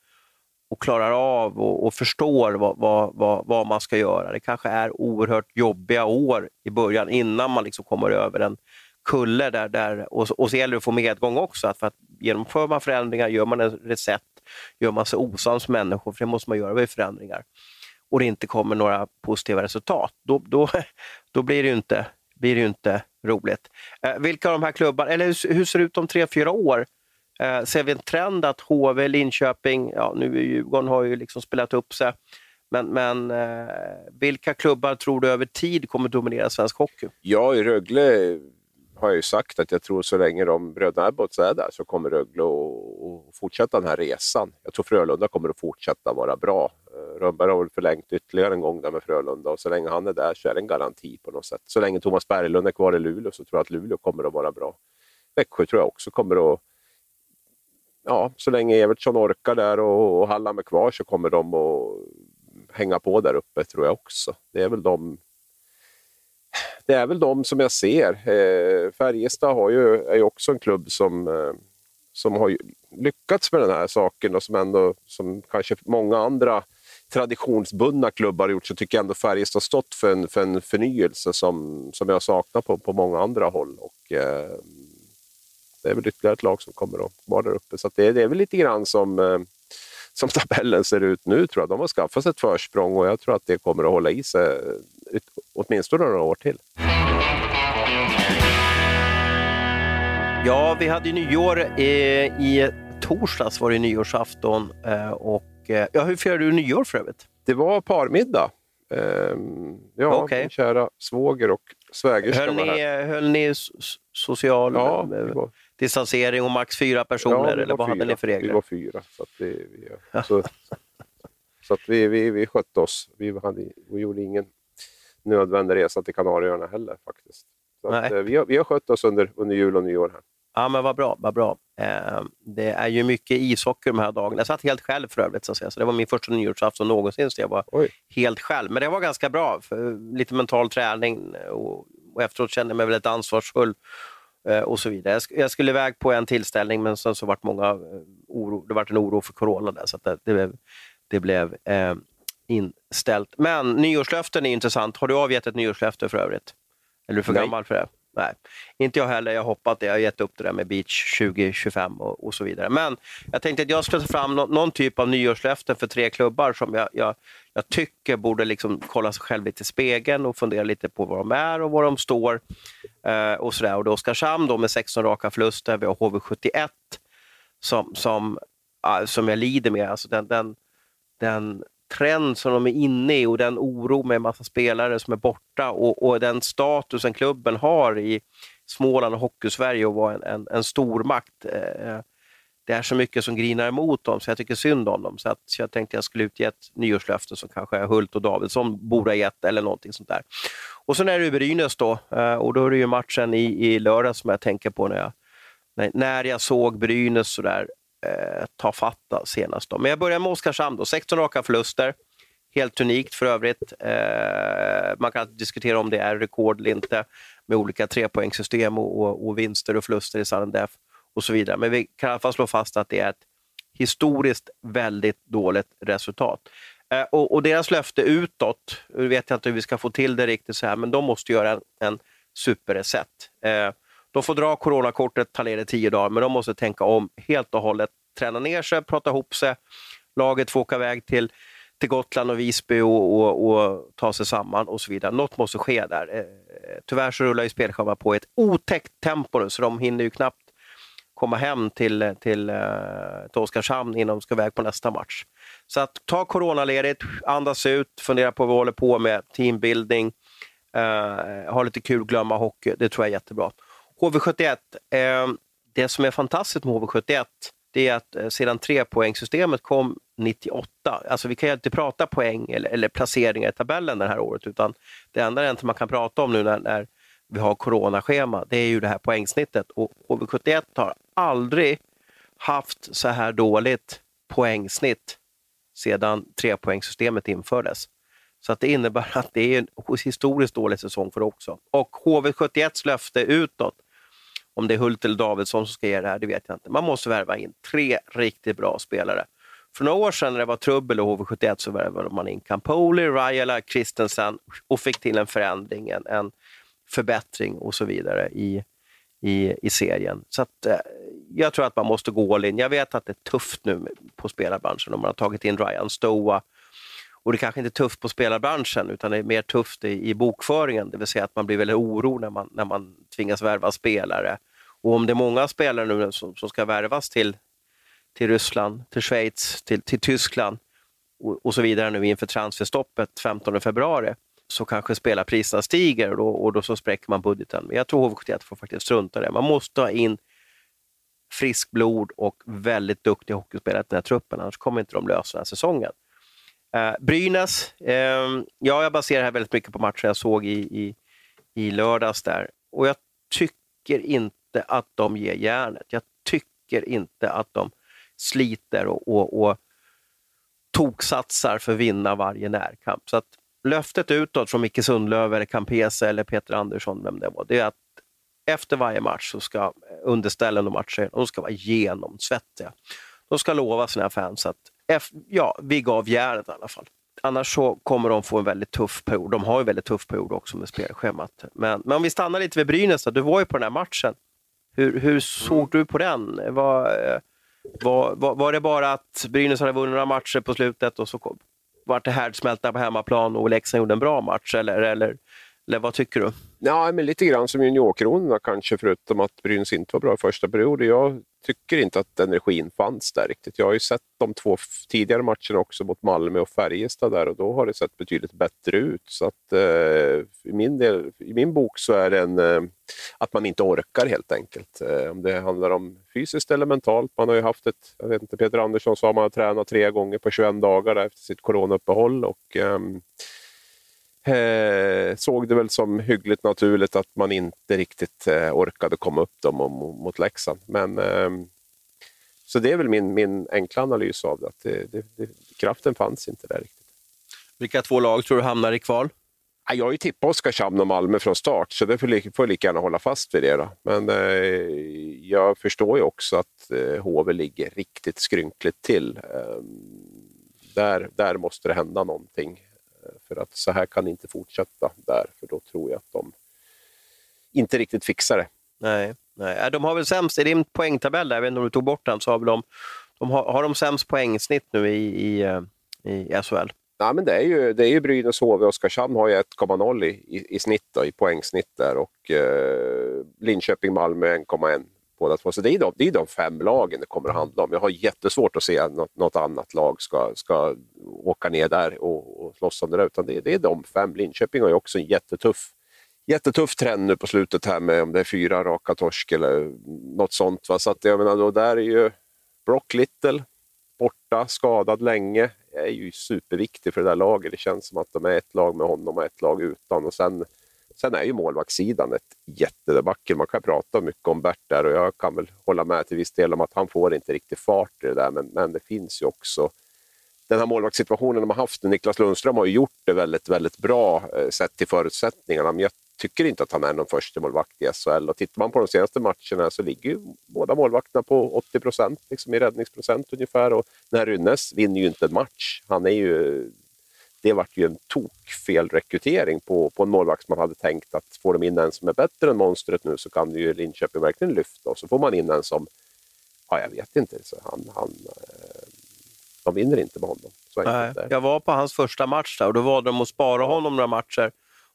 och klarar av och, och förstår vad, vad, vad, vad, man ska göra. Det kanske är oerhört jobbiga år i början innan man liksom kommer över en kulle där, där och, och så gäller det att få medgång också. För att genomför man förändringar, gör man en recept, gör man sig osams människor, för det måste man göra vid förändringar, och det inte kommer några positiva resultat, då, då, då blir, det ju inte, blir det inte roligt. Eh, vilka av de här klubbarna, eller hur, hur ser det ut om tre, fyra år? Eh, ser vi en trend att HV, Linköping, ja nu är Djurgården har ju liksom spelat upp sig, men, men eh, vilka klubbar tror du över tid kommer dominera svensk hockey? Ja, i Rögle har jag ju sagt att jag tror så länge de bröderna Abbotts är där så kommer Rögle att fortsätta den här resan. Jag tror Frölunda kommer att fortsätta vara bra. Eh, Rönnberg har väl förlängt ytterligare en gång där med Frölunda och så länge han är där så är det en garanti på något sätt. Så länge Thomas Berglund är kvar i Luleå så tror jag att Luleå kommer att vara bra. Växjö tror jag också kommer att ja, så länge Evertsson orkar där och, och Hallam är kvar så kommer de att hänga på där uppe tror jag också. Det är väl de det är väl de som jag ser. Eh, Färjestad har ju, är ju också en klubb som, eh, som har lyckats med den här saken och som ändå, som kanske många andra traditionsbundna klubbar har gjort, så tycker jag ändå Färjestad har stått för en, för en förnyelse som, som jag saknar på, på många andra håll. Och, eh, det är väl ytterligare ett lag som kommer att vara där uppe. Så det, det, är väl lite grann som, eh, som tabellen ser ut nu, tror jag. De har skaffat sig ett försprång och jag tror att det kommer att hålla i sig åtminstone några år till. Ja, vi hade nyår i, i torsdags var det nyårsafton. Eh, och, eh, ja, hur firade du nyår för övrigt? Det var parmiddag. Ehm, ja, okay. min kära svåger och svägerska höll var här. Höll ni social ja, var... distansering och max fyra personer? Ja, eller vad fyra. hade ni för regler? Vi var fyra. Så att vi, vi, så, så att vi, vi, vi skötte oss. Vi, hade, vi gjorde ingen nödvändig resa till Kanarieöarna heller faktiskt. Så att, eh, vi, har, vi har skött oss under, under jul och nyår här. Ja, men vad bra. Vad bra. Eh, det är ju mycket ishockey de här dagarna. Jag satt helt själv för övrigt, så, att säga. så det var min första nyårsafton någonsin, så jag var Oj. helt själv. Men det var ganska bra, lite mental träning och, och efteråt kände jag mig väldigt ansvarsfull eh, och så vidare. Jag, skulle iväg på en tillställning, men sen så vart många eh, oro, det var en oro för corona där, så det, det, blev, det blev eh, inställt. Men nyårslöften är intressant. Har du avgett ett nyårslöfte för övrigt? Eller är du för Nej. gammal för det? Nej, inte jag heller. Jag har hoppat det. Jag har gett upp det där med Beach 2025 och, och så vidare. Men jag tänkte att jag skulle ta fram no någon typ av nyårslöften för tre klubbar som jag, jag, jag tycker borde liksom kolla sig själv lite i spegeln och fundera lite på var de är och var de står. Eh, och sådär. Och då Oskarshamn då med 16 raka förluster. Vi har HV71 som, som, som jag lider med. Alltså den, den, den trend som de är inne i och den oro med en massa spelare som är borta och, och den statusen klubben har i Småland och Hockeysverige och vara en, en, en stormakt. Eh, det är så mycket som grinar emot dem, så jag tycker synd om dem. Så, att, så jag tänkte jag skulle utge ett nyårslöfte som kanske är Hult och Davidsson borde ha gett, eller någonting sånt där. Och sen är det Brynäs då, eh, och då är det ju matchen i, i lördag som jag tänker på när jag, när jag såg Brynäs sådär eh, ta fatta senast. Då. Men jag börjar med Oskarshamn. Då. 16 raka förluster. Helt unikt för övrigt. Eh, man kan diskutera om det är rekord eller inte med olika trepoängssystem och, och, och vinster och förluster i sudden och så vidare. Men vi kan i alla fall slå fast att det är ett historiskt väldigt dåligt resultat. Eh, och, och, deras löfte utåt, nu vet jag inte hur vi ska få till det riktigt så här, men de måste göra en, en superreset. Eh, de får dra coronakortet, ta ner det tio dagar, men de måste tänka om helt och hållet. Träna ner sig, prata ihop sig. Laget får åka iväg till, till Gotland och Visby och, och, och, ta sig samman och så vidare. Något måste ske där. Eh, tyvärr så rullar ju spelschemat på i ett otäckt tempo nu, så de hinner ju knappt komma hem till, till, eh, till Oskarshamn innan de ska iväg på nästa match. Så att ta coronaledigt, andas ut, fundera på vad vi håller på med, teambuilding, eh, ha lite kul, glömma hockey. Det tror jag är jättebra. HV71, eh, det som är fantastiskt med HV71 det är att eh, sedan trepoängssystemet kom 98, alltså vi kan ju inte prata poäng eller, eller placeringar i tabellen det här året, utan det enda man kan prata om nu när, när vi har coronaschema, det är ju det här poängsnittet. Och HV71 har aldrig haft så här dåligt poängsnitt sedan trepoängssystemet infördes. Så att det innebär att det är en historiskt dålig säsong för det också. Och HV71s löfte utåt, om det är Hult eller Davidsson som ska ge det här, det vet jag inte. Man måste värva in tre riktigt bra spelare. För några år sedan när det var trubbel i HV71 så värvade man in Campoli, Rajala, Christensen och fick till en förändring, en, en förbättring och så vidare i, i, i serien. Så att, eh, jag tror att man måste gå all in. Jag vet att det är tufft nu på spelarbranschen om man har tagit in Ryan Stoa. Och det kanske inte är tufft på spelarbranschen utan det är mer tufft i, i bokföringen, det vill säga att man blir väldigt orolig när man, när man tvingas värva spelare. Och om det är många spelare nu som, som ska värvas till, till Ryssland, till Schweiz, till, till Tyskland och, och så vidare nu inför transferstoppet 15 februari så kanske spelarpriserna stiger och då, och då så spräcker man budgeten. Men jag tror HV71 får faktiskt strunta i det. Man måste ha in frisk blod och väldigt duktiga hockeyspelare i den här truppen, annars kommer inte de lösa den här säsongen. Eh, Brynäs, eh, ja, jag baserar det här väldigt mycket på matchen jag såg i, i, i lördags där och jag tycker inte att de ger järnet. Jag tycker inte att de sliter och, och, och toksatsar för att vinna varje närkamp. Så att löftet utåt från Micke Sundlöv, eller Campese eller Peter Andersson, vem det var, det är att efter varje match så ska eh, underställen och matcher de ska vara genomsvettiga. De ska lova sina fans att ja, vi gav järnet i alla fall. Annars så kommer de få en väldigt tuff period. De har ju en väldigt tuff period också med spelschemat. Men, men om vi stannar lite vid Brynäs, då. du var ju på den här matchen. Hur, hur såg mm. du på den? Var, var, var, var, det bara att Brynäs hade vunnit några matcher på slutet och så kom, var det härdsmälta på hemmaplan och Leksand gjorde en bra match? Eller, eller, eller vad tycker du? Ja, men lite grann som juniorkronorna kanske, förutom att Brynäs inte var bra i första perioden. Jag tycker inte att energin fanns där riktigt. Jag har ju sett de två tidigare matcherna också mot Malmö och Färjestad där och då har det sett betydligt bättre ut. Så att, eh, i, min del, I min bok så är det en, eh, att man inte orkar helt enkelt. Eh, om det handlar om fysiskt eller mentalt. Man har ju haft ett, jag vet inte, Peter Andersson sa att man har tränat tre gånger på 21 dagar efter sitt coronauppehåll. Och, ehm, eh, såg det väl som hyggligt naturligt att man inte riktigt eh, orkade komma upp dem mot Leksand. Men, eh, så det är väl min, min enkla analys av det, att det, det, det, kraften fanns inte där riktigt. Vilka två lag tror du hamnar i kval? Jag har ju tippat Oskarshamn och Malmö från start, så det får, jag lika gärna hålla fast vid det. Då. Men eh, jag förstår ju också att eh, HV ligger riktigt skrynkligt till. Eh, där, där måste det hända någonting. För att så här kan det inte fortsätta där, för då tror jag att de inte riktigt fixar det. Nej, nej. de har väl sämst, i din poängtabell, där, jag vet inte om du tog bort den, så har de, de har, har de sämst poängsnitt nu i, i, eh, i SHL? Nej, men det är ju, det är ju Brynäs, HV och Oskarshamn har ju 1,0 i, i, i snitt, då, i poängsnitt där och eh, Linköping, Malmö 1,1 båda två. Så det är, de, det är de fem lagen det kommer att handla om. Jag har jättesvårt att se att något, något annat lag ska, ska åka ner där och, och slåss om det där, utan det, det är de fem. Linköping har ju också en jättetuff jättetuff trend nu på slutet här med om det är fyra raka torsk eller något sånt. Va? Så att jag menar, då där är ju Brock Little borta, skadad länge, är ju superviktig för det där laget. Det känns som att de är ett lag med honom och ett lag utan. Och sen Sen är ju målvaktssidan ett jättedebacle. Man kan prata mycket om Bert där och jag kan väl hålla med till viss del om att han får inte riktigt fart i det där. Men, men det finns ju också den här målvaktssituationen de har haft. Niklas Lundström har ju gjort det väldigt, väldigt bra eh, sett till förutsättningarna. Men jag tycker inte att han är någon första målvakt i SHL. Och tittar man på de senaste matcherna så ligger ju båda målvakterna på 80 procent liksom i räddningsprocent ungefär. Och den här Rynnes vinner ju inte en match. Han är ju det vart ju en tokfel rekrytering på, på en målvakt man hade tänkt att får de in en som är bättre än monstret nu så kan ju Linköping verkligen lyfta och så får man in en som, ja jag vet inte, så han, han, eh, de vinner inte med honom. Så Nej, jag var på hans första match där och då valde de att spara honom några matcher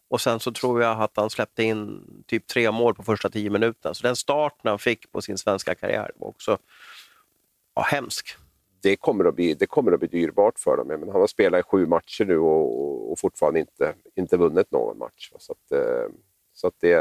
och sen så tror jag att han släppte in typ tre mål på första tio minuterna. Så den starten han fick på sin svenska karriär var också ja, hemsk det kommer att bli, det kommer att bli dyrbart för dem. Men han har spelat i sju matcher nu och, och fortfarande inte, inte vunnit någon match. Så att, eh, så att det,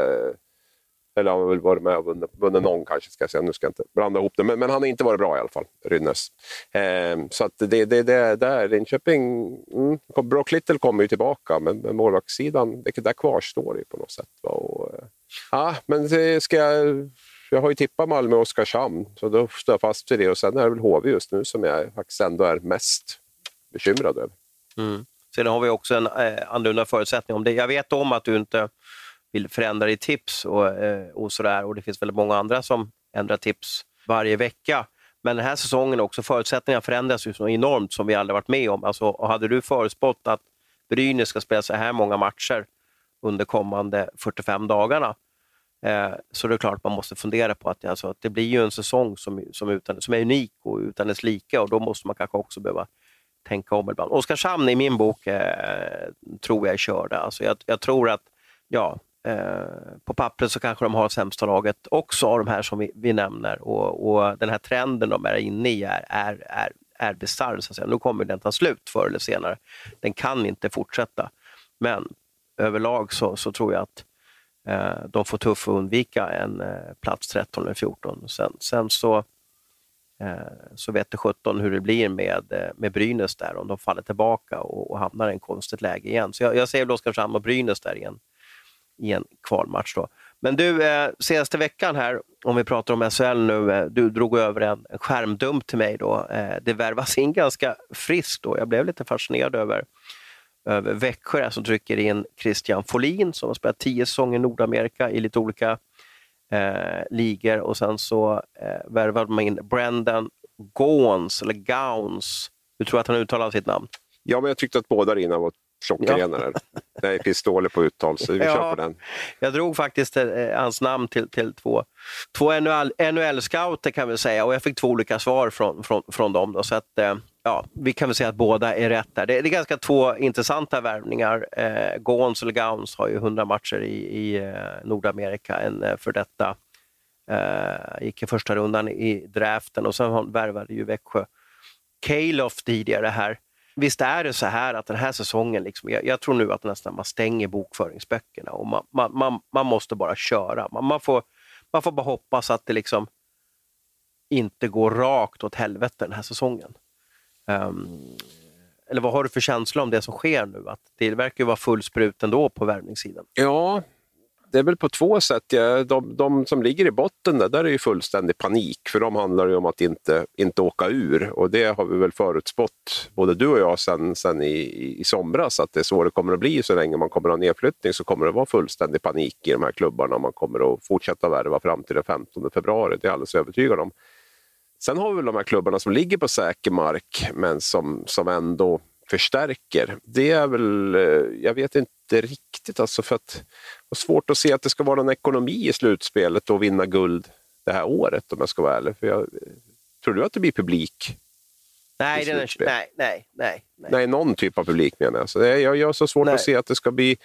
eller han har väl varit med och vunnit, vunnit någon kanske, ska jag säga. nu ska jag inte blanda ihop det. Men, men han har inte varit bra i alla fall, Rynnes. Eh, så att det, det, det där, Linköping, mm, Brock Little kommer ju tillbaka, men, men målvaktssidan, det där kvarstår ju på något sätt. Och, eh, ja, men det ska jag jag har ju tippat Malmö och Oskarshamn, så då står jag fast vid det. Och sen är det väl HV just nu som jag faktiskt ändå är mest bekymrad över. Mm. Sen har vi också en eh, annorlunda förutsättning. Om det. Jag vet om att du inte vill förändra ditt tips och, eh, och sådär och det finns väldigt många andra som ändrar tips varje vecka. Men den här säsongen också, förutsättningarna förändras ju så enormt som vi aldrig varit med om. Alltså, hade du förutspått att Brynäs ska spela så här många matcher under kommande 45 dagarna, eh, så det är klart man måste fundera på att, alltså, att det blir ju en säsong som, som, utan, som är unik och utan dess lika och då måste man kanske också behöva tänka om ibland. Oskarshamn i min bok eh, tror jag är körda. Alltså jag, jag tror att, ja, eh, på pappret så kanske de har sämsta laget också av de här som vi, vi nämner och, och, den här trenden de är inne i är, är, är, är bisarr. Nu kommer den ta slut förr eller senare. Den kan inte fortsätta. Men överlag så, så tror jag att Eh, de får tufft att undvika en eh, plats 13 eller 14. Sen, sen så eh, så vet det 17 hur det blir med, med Brynäs där, om de faller tillbaka och, och hamnar i en konstigt läge igen. Så jag, jag ser Oskarshamn och Brynäs där igen i en kvalmatch. Då. Men du, eh, senaste veckan här, om vi pratar om SHL nu, eh, du drog över en, en skärmdump till mig. Då. Eh, det värvas in ganska friskt då. Jag blev lite fascinerad över, över Växjö som trycker in Christian Folin som har spelat tio säsonger i Nordamerika i lite olika eh, ligor och sen så eh, värvade man in Brendan Gauns, eller Gauns. Hur tror du att han uttalar sitt namn? Ja, men jag tyckte att båda innan var klockrena. Ja. Nej, jag är dålig på uttal, så vi ja, kör på den. Jag drog faktiskt eh, hans namn till, till två, två NHL-scouter kan vi säga och jag fick två olika svar från, från, från dem. Då, så att, eh, ja, vi kan väl säga att båda är rätt där. Det, det är ganska två intressanta värvningar. Eh, Gons eller Gauns har ju 100 matcher i, i eh, Nordamerika, en eh, för detta eh, gick i första rundan i draften och sen värvade ju Växjö Calof tidigare här. Visst är det så här att den här säsongen, liksom, jag, jag tror nu att nästan man stänger bokföringsböckerna och man, man, man, man måste bara köra. Man, man, får, man får bara hoppas att det liksom inte går rakt åt helvete den här säsongen. Um, eller vad har du för känsla om det som sker nu? Att det verkar ju vara full sprut ändå på värvningssidan. Ja, det är väl på två sätt. Ja, de, de, som ligger i botten där, där är ju fullständig panik. För de handlar ju om att inte, inte åka ur. Och det har vi väl förutspått, både du och jag, sen, sen i, i somras. Att det är så det kommer att bli. Så länge man kommer att ha nedflyttning så kommer det vara fullständig panik i de här klubbarna. Man kommer att fortsätta värva fram till den 15 februari. Det är jag alldeles övertygad om. Sen har vi väl de här klubbarna som ligger på säker mark men som, som ändå förstärker. Det är väl, eh, jag vet inte riktigt alltså för att det är svårt att se att det ska vara någon ekonomi i slutspelet och vinna guld det här året om jag ska vara ärlig. För jag, tror du att det blir publik? Nej, det är, nej, nej, nej, nej. Nej, någon typ av publik menar jag. Så det, jag, jag har så svårt nej. att se att det ska bli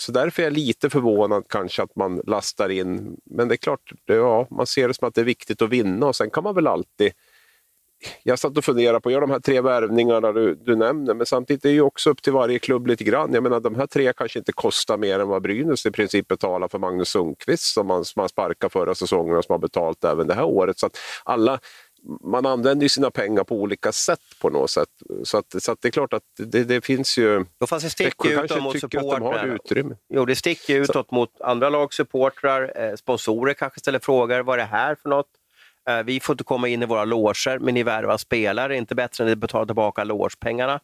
så därför är jag lite förvånad kanske att man lastar in. Men det är klart, det, ja, man ser det som att det är viktigt att vinna och sen kan man väl alltid jag satt och funderade på, gör de här tre värvningarna du, du nämner, men samtidigt är det ju också upp till varje klubb lite grann. Jag menar de här tre kanske inte kostar mer än vad Brynäs i princip betalar för Magnus Sundqvist som man, som man sparkade förra säsongen och som har betalt även det här året. Så att alla, man använder ju sina pengar på olika sätt på något sätt. Så, att, så att det är klart att det, det finns ju... Då fast det sticker utåt mot supportrar. utrymme. Jo, det sticker utåt så. mot andra lags supportrar. Eh, sponsorer kanske ställer frågor. Vad är det här för något? Eh, vi får inte komma in i våra loger, men ni värvar spelare. Inte bättre än att betala tillbaka logepengarna.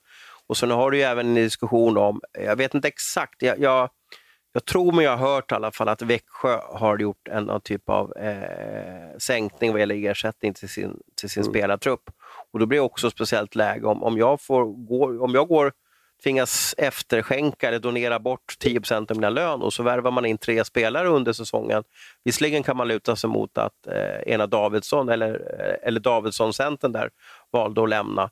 Och sen har du ju även en diskussion om, jag vet inte exakt, jag, jag jag tror mig ha hört i alla fall att Växjö har gjort en typ av eh, sänkning vad gäller ersättning till sin, till sin mm. spelartrupp. Och då blir det också speciellt läge om, om jag, får gå, om jag går, tvingas efterskänka eller donera bort 10% av mina lön och så värvar man in tre spelare under säsongen. Visserligen kan man luta sig mot att eh, ena Davidsson eller, eh, eller Davidsson-centern där valde att lämna.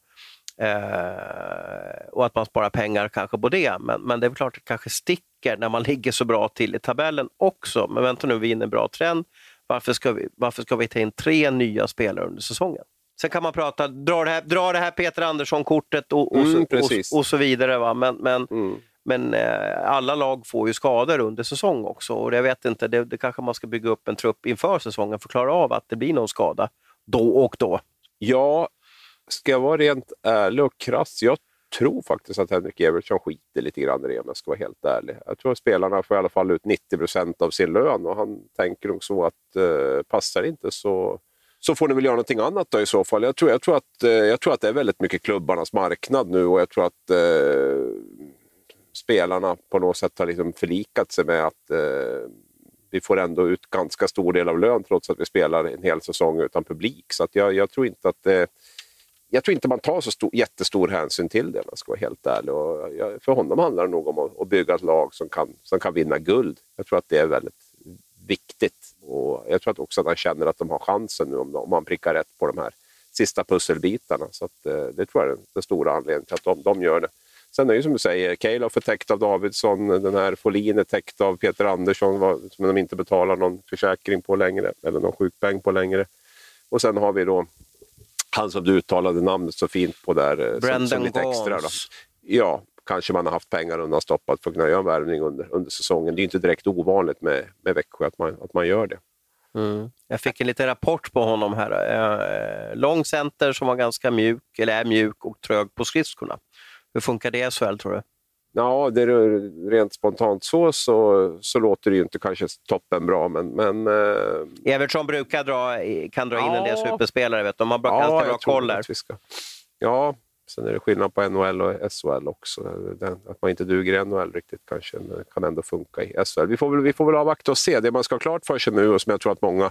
Eh, och att man sparar pengar kanske på det. Men, men det är klart att det kanske sticker när man ligger så bra till i tabellen också. Men vänta nu, vi är inne i en bra trend. Varför ska, vi, varför ska vi ta in tre nya spelare under säsongen? Sen kan man prata, dra det här, dra det här Peter Andersson-kortet och, och, mm, och, och, så vidare. Va? Men, men, mm. men eh, alla lag får ju skador under säsong också. Och jag vet inte, det, det kanske man ska bygga upp en trupp inför säsongen för att klara av att det blir någon skada då och då. Ja, ska jag vara rent ärlig och krass, jag tror faktiskt att Henrik Evertsson skiter lite grann i det om jag ska vara helt ärlig. Jag tror att spelarna får i alla fall ut 90 procent av sin lön och han tänker nog så att eh, passar inte så, så får ni väl göra någonting annat då i så fall. Jag tror, jag tror, att, eh, jag tror att det är väldigt mycket klubbarnas marknad nu och jag tror att eh, spelarna på något sätt har liksom förlikat sig med att eh, vi får ändå ut ganska stor del av lön trots att vi spelar en hel säsong utan publik. Så att jag, jag tror inte att det, jag tror inte man tar så stor, jättestor hänsyn till det om jag ska vara helt ärlig. Och jag, för honom handlar det nog om att, att, bygga ett lag som kan, som kan vinna guld. Jag tror att det är väldigt viktigt. Och jag tror att också att han känner att de har chansen nu om, om man prickar rätt på de här sista pusselbitarna. Så att, eh, det tror jag är den stora anledningen till att de, de gör det. Sen är det ju som du säger, Calof är täckt av Davidsson, den här Folin är täckt av Peter Andersson som de inte betalar någon försäkring på längre, eller någon sjukpeng på längre. Och sen har vi då han som du uttalade namnet så fint på där. Brandon som, som lite extra. Då. Ja, kanske man har haft pengar undanstoppat för att kunna göra en värvning under, under säsongen. Det är inte direkt ovanligt med, med Växjö att man, att man gör det. Mm. Jag fick en liten rapport på honom här. Eh, lång center som var ganska mjuk, eller är mjuk och trög på skridskorna. Hur funkar det i SHL tror du? Ja, det är rent spontant så, så, så låter det ju inte kanske toppen bra, men... men eh... Evertsson brukar dra, kan dra in ja. en del superspelare, vet du. de har bra, ja, ganska bra koll där. Ja, sen är det skillnad på NHL och SHL också. att man inte duger i NHL riktigt kanske kan ändå funka i SHL. Vi får väl, vi får väl avvakta och se. Det man ska ha klart för sig nu, och som jag tror att många...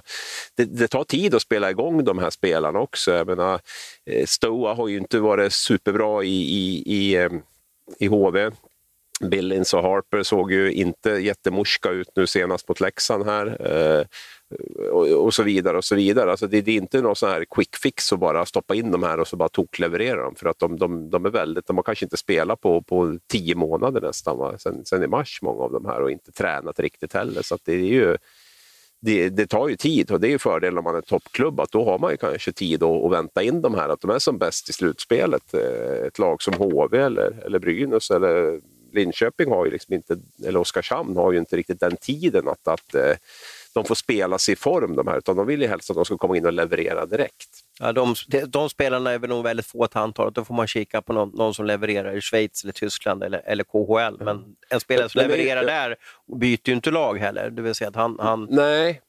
Det, det tar tid att spela igång de här spelarna också. Jag menar, eh, Stoa har ju inte varit superbra i, i, i, eh, i HV. Billings och Harper såg ju inte jättemorska ut nu senast mot Leksand här. Eh, och, och, så vidare. och så vidare. Alltså det, det, är inte någon sån här quick fix att bara stoppa in de här och så bara tokleverera dem. För att de, de, de är väldigt, de har kanske inte spelat på, på tio månader nästan, va? Sen, sen i mars många av de här och inte tränat riktigt heller. Så det är ju det, det, tar ju tid och det är ju fördelen om man är toppklubb att då har man ju kanske tid att, att vänta in de här, att de är som bäst i slutspelet. Eh, ett lag som HV eller, eller Brynäs eller Linköping har ju liksom inte, eller Oskarshamn har ju inte riktigt den tiden att, att eh, de får spela sig i form de här, utan de vill ju helst att de ska komma in och leverera direkt. Ja, de, de spelarna är väl nog väldigt få till antalet. Då får man kika på någon, någon, som levererar i Schweiz, eller Tyskland eller, eller KHL. Men en spelare som levererar där byter ju inte lag heller. Det vill säga att han, han... Nej,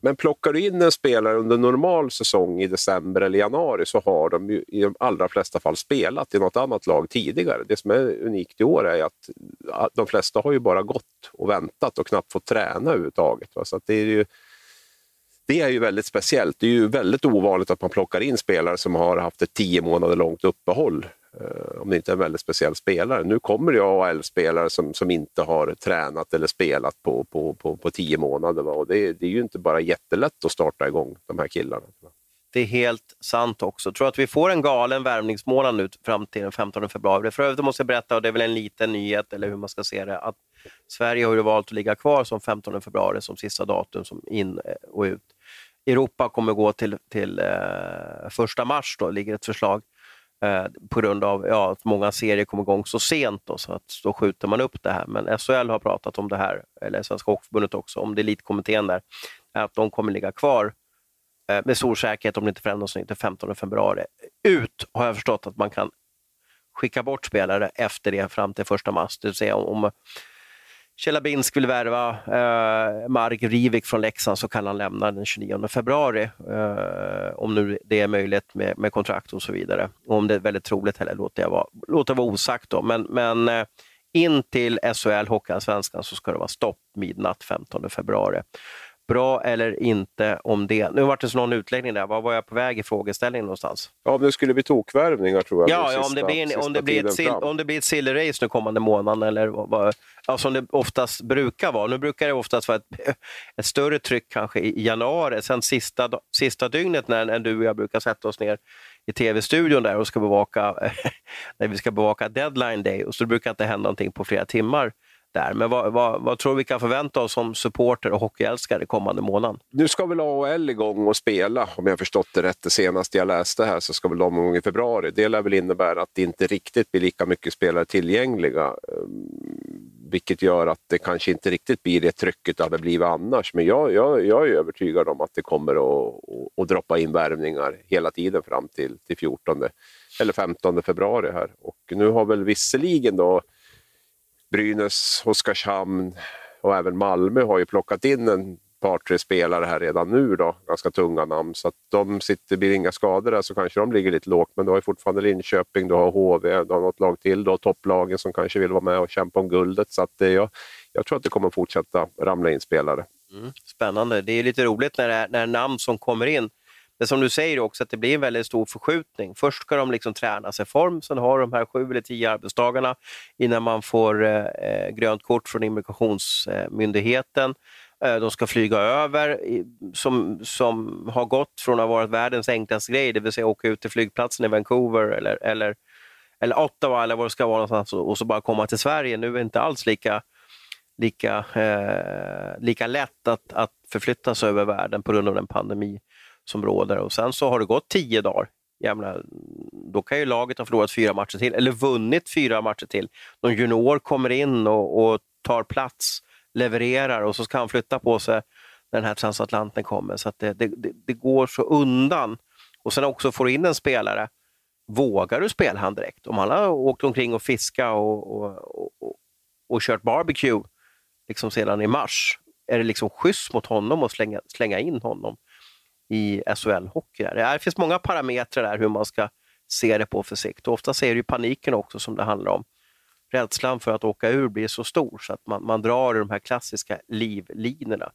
men plockar du in en spelare under normal säsong i december eller januari så har de ju i de allra flesta fall spelat i något annat lag tidigare. Det som är unikt i år är att de flesta har ju bara gått och väntat och knappt fått träna överhuvudtaget. Så det är ju det är ju väldigt speciellt. Det är ju väldigt ovanligt att man plockar in spelare som har haft ett tio månader långt uppehåll Eh, om det inte är en väldigt speciell spelare. Nu kommer det AHL-spelare som, som inte har tränat eller spelat på, på, på, på tio månader. Va? Och det, det är ju inte bara jättelätt att starta igång de här killarna. Det är helt sant också. Jag tror att vi får en galen värvningsmånad nu fram till den 15 februari. För övrigt måste jag berätta, och det är väl en liten nyhet, eller hur man ska se det, att Sverige har ju valt att ligga kvar som 15 februari som sista datum som in eh, och ut. Europa kommer gå till, till eh, första mars, då ligger ett förslag eh, på grund av ja, att många serier kom igång så sent. Då, så att då skjuter man upp det här. Men SHL har pratat om det här, eller Svenska Hockeyförbundet också, om det elitkommittén där, att de kommer ligga kvar eh, med stor säkerhet om det inte förändras den 15 februari. Ut har jag förstått att man kan skicka bort spelare efter det fram till första mars. Det vill säga om, Tjelabinsk vill värva eh, Mark Rivik från Leksand så kan han lämna den 29 februari. Eh, om nu det är möjligt med, med kontrakt och så vidare. Och om det är väldigt troligt heller låter jag vara, låter vara osagt. Då. Men, men eh, in till SHL, Hockeyallsvenskan, så ska det vara stopp midnatt 15 februari bra eller inte om det. Nu vart det så någon utläggning där. Var var jag på väg i frågeställningen någonstans? Ja, om det skulle bli tokvärvningar tror jag. Ja, ja om, det blir en, om, det blir ett sil, om det blir ett silverrace nu kommande månaden eller vad, ja, som det oftast brukar vara. Nu brukar det oftast vara ett, ett större tryck kanske i januari, sen sista, sista dygnet när, när du och jag brukar sätta oss ner i tv-studion där och ska bevaka, när vi ska bevaka deadline day och så brukar det inte hända någonting på flera timmar där. Men vad, vad, vad, tror vi kan förvänta oss som supporter och hockeyälskare kommande månaden? Nu ska väl AHL igång och spela, om jag förstått det rätt. Det senaste jag läste här så ska väl de igång i februari. Det lär väl innebära att det inte riktigt blir lika mycket spelare tillgängliga. Ehm, vilket gör att det kanske inte riktigt blir det trycket det hade blivit annars. Men jag, jag, jag är övertygad om att det kommer att, att, att droppa in värvningar hela tiden fram till, till 14 eller 15 februari här. Och nu har väl visserligen då Brynäs, Oskarshamn och även Malmö har ju plockat in en par, tre spelare här redan nu, då, ganska tunga namn. Så att de sitter, blir inga skador där så kanske de ligger lite lågt. Men du har ju fortfarande Linköping, du har HV, du har något lag till, du har topplagen som kanske vill vara med och kämpa om guldet. Så att det, jag, jag tror att det kommer fortsätta ramla in spelare. Mm, spännande. Det är lite roligt när det är, när namn som kommer in det som du säger också, att det blir en väldigt stor förskjutning. Först ska de liksom träna sig i form, sen har de här sju eller tio arbetsdagarna innan man får eh, eh grönt kort från immigrationsmyndigheten. Eh, de ska flyga över, som, som har gått från att ha varit världens enklaste grej, det vill säga åka ut till flygplatsen i Vancouver eller, eller, eller Ottawa eller vad det ska vara någonstans och så bara komma till Sverige. Nu är det inte alls lika lika, eh, lika lätt att, att förflytta sig över världen på grund av den pandemi som råder. Och sen så har det gått tio dagar. Menar, då kan ju laget ha förlorat fyra matcher till, eller vunnit fyra matcher till. Någon junior kommer in och, och tar plats, levererar och så ska han flytta på sig när den här transatlanten kommer. Så det, det, det, går så undan. Och sen också får in en spelare. Vågar du spela han direkt? Om han har åkt omkring och fiskat och, och, och, och, kört barbecue liksom sedan i mars, är det liksom schysst mot honom att slänga, slänga in honom? I SHL-hockey. Det finns många parametrar där hur man ska se det på för sikt. Ofta är det ju paniken också som det handlar om. Rädslan för att åka ur blir så stor så att man, man drar de här klassiska livlinorna.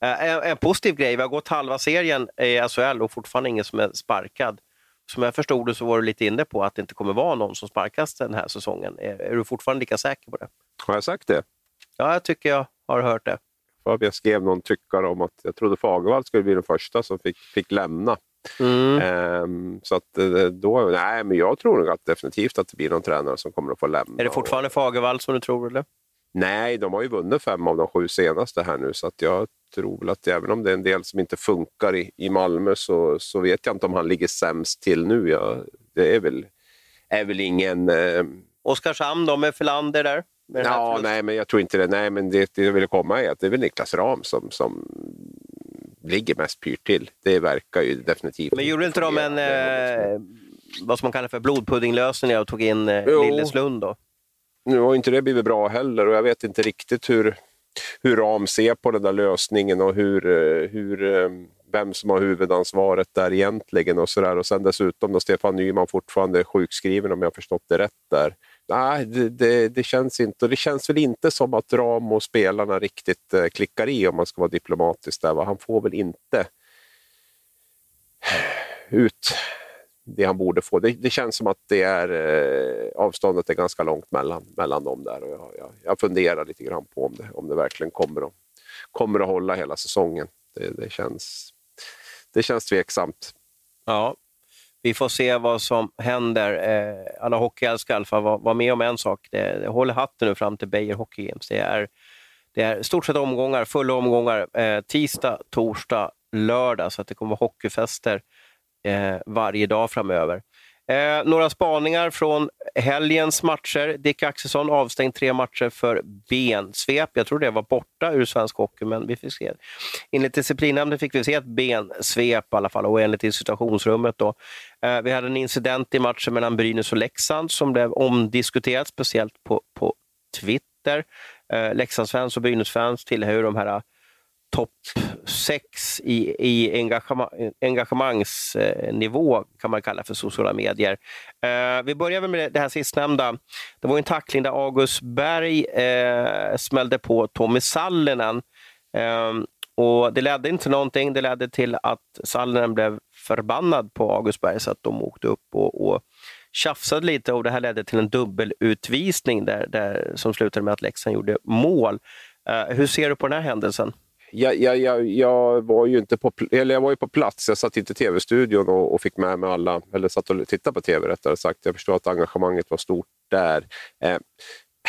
Eh, en, en, positiv grej, vi har gått halva serien i SHL och fortfarande ingen som är sparkad. Som jag förstod det så var du lite inne på att det inte kommer vara någon som sparkas den här säsongen. Är, är du fortfarande lika säker på det? Har jag sagt det? Ja, jag tycker jag har hört det för jag skrev någon tyckare om att jag trodde Fagervall skulle bli den första som fick, fick lämna. Mm. Ehm, så att eh, då, nej, men jag tror nog att definitivt att det blir någon tränare som kommer att få lämna. Är det fortfarande Fagervall som du tror? Eller? Nej, de har ju vunnit fem av de sju senaste här nu, så att jag tror väl att även om det är en del som inte funkar i, i Malmö så, så vet jag inte om han ligger sämst till nu. Jag, det är väl, är väl ingen... Eh... Oskarshamn då med Filander där? Ja, nej, men jag tror inte det. Nej, men det, det jag ville komma är att det är väl Niklas Ram som, som ligger mest pyrt till. Det verkar ju definitivt. Men gjorde inte de en, eh, vad som man kallar för blodpuddinglösning och tog in eh, Lilleslund då? Nu har inte det blivit bra heller och jag vet inte riktigt hur, hur Ram ser på den där lösningen och hur, eh, hur, eh, vem som har huvudansvaret där egentligen. Och, så där. och sen dessutom då Stefan Nyman fortfarande är sjukskriven om jag har förstått det rätt där nej, det, det, det, känns inte. Och det känns väl inte som att Ram och spelarna riktigt eh, klickar i om man ska vara diplomatisk. Där, va? Han får väl inte ut det han borde få. Det, det känns som att det är, eh, avståndet är ganska långt mellan, mellan dem där. Och jag, jag, jag funderar lite grann på om det, om det verkligen kommer att, kommer att hålla hela säsongen. Det, det, känns, det känns tveksamt. Ja, vi får se vad som händer. Eh, alla hockeyälskare i alla fall var, var med om en sak. Det, det håller hatten nu fram till Beijer Hockey Games. Det är, det är stort sett omgångar, fulla omgångar. Eh, tisdag, torsdag, lördag. Så att det kommer vara hockeyfester eh, varje dag framöver. Eh, några spaningar från helgens matcher. Dick Axelsson avstängd tre matcher för bensvep. Jag tror det var borta ur svensk hockey, men vi fick se. Enligt disciplinnämnden fick vi se ett bensvep i alla fall och enligt situationsrummet. Då. Eh, vi hade en incident i matchen mellan Brynäs och Leksand som blev omdiskuterat, speciellt på, på Twitter. Eh, Leksandsfans och Brynäsfans tillhör de här topp sex i, i engagema, engagemangsnivå, eh, kan man kalla för sociala medier. Eh, vi börjar med det här sistnämnda. Det var en tackling där August Berg eh, smällde på Tommy Sallinen. Eh, och det ledde inte till någonting. Det ledde till att Sallinen blev förbannad på August Berg så att de åkte upp och, och tjafsade lite och det här ledde till en dubbelutvisning där, där, som slutade med att Leksand gjorde mål. Uh, hur ser du på den här händelsen? Jag, jag, jag, jag, var ju inte på, eller jag var ju på plats, jag satt inte i tv-studion och, och, fick med mig alla, eller satt och tittade på tv rättare sagt. Jag förstår att engagemanget var stort där. Eh,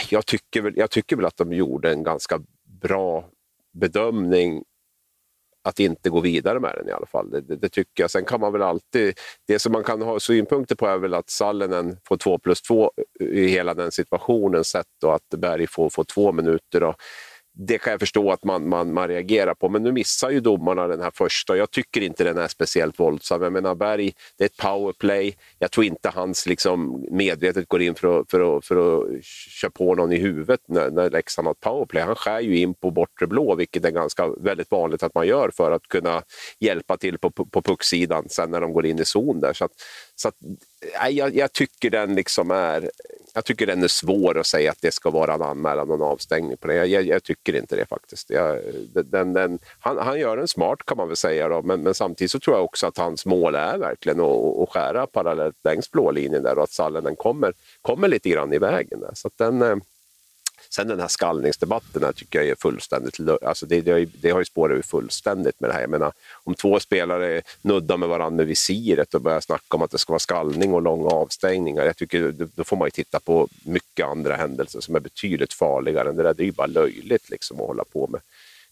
jag, tycker väl, jag tycker väl att de gjorde en ganska bra bedömning att inte gå vidare med den i alla fall. Det, det, det, tycker jag. Sen kan man väl alltid... Det som man kan ha synpunkter på är väl att Sallinen får två plus två i hela den situationen sett och att Berg får, får två minuter. Och det kan jag förstå att man, man, man reagerar på, men nu missar ju domarna den här första. Jag tycker inte den är speciellt våldsam. Jag menar, Berg, det är ett powerplay. Jag tror inte hans liksom, medvetet går in för att, för att, för att köra på någon i huvudet när, när Leksand har ett powerplay. Han skär ju in på bortre blå, vilket är ganska väldigt vanligt att man gör för att kunna hjälpa till på, på, på pucksidan sen när de går in i zon där. Så att, så att, jag, jag, tycker den liksom är, jag tycker den är svår att säga att det ska vara en anmälan och en avstängning på det. Jag, jag tycker inte det faktiskt. Jag, den, den, han, han, gör en smart kan man väl säga, då, men, men, samtidigt så tror jag också att hans mål är verkligen att, att skära parallellt längs blålinjen där och att Sallinen kommer, kommer lite grann i vägen. Där. Så den, eh, Sen den här skallningsdebatten här tycker jag är fullständigt... Alltså det, det, har ju, det har ju spårat fullständigt med det här. Jag menar, om två spelare nuddar med varandra med visiret och börjar snacka om att det ska vara skallning och långa avstängningar, jag tycker då får man ju titta på mycket andra händelser som är betydligt farligare än det där. Det är ju bara löjligt liksom att hålla på med,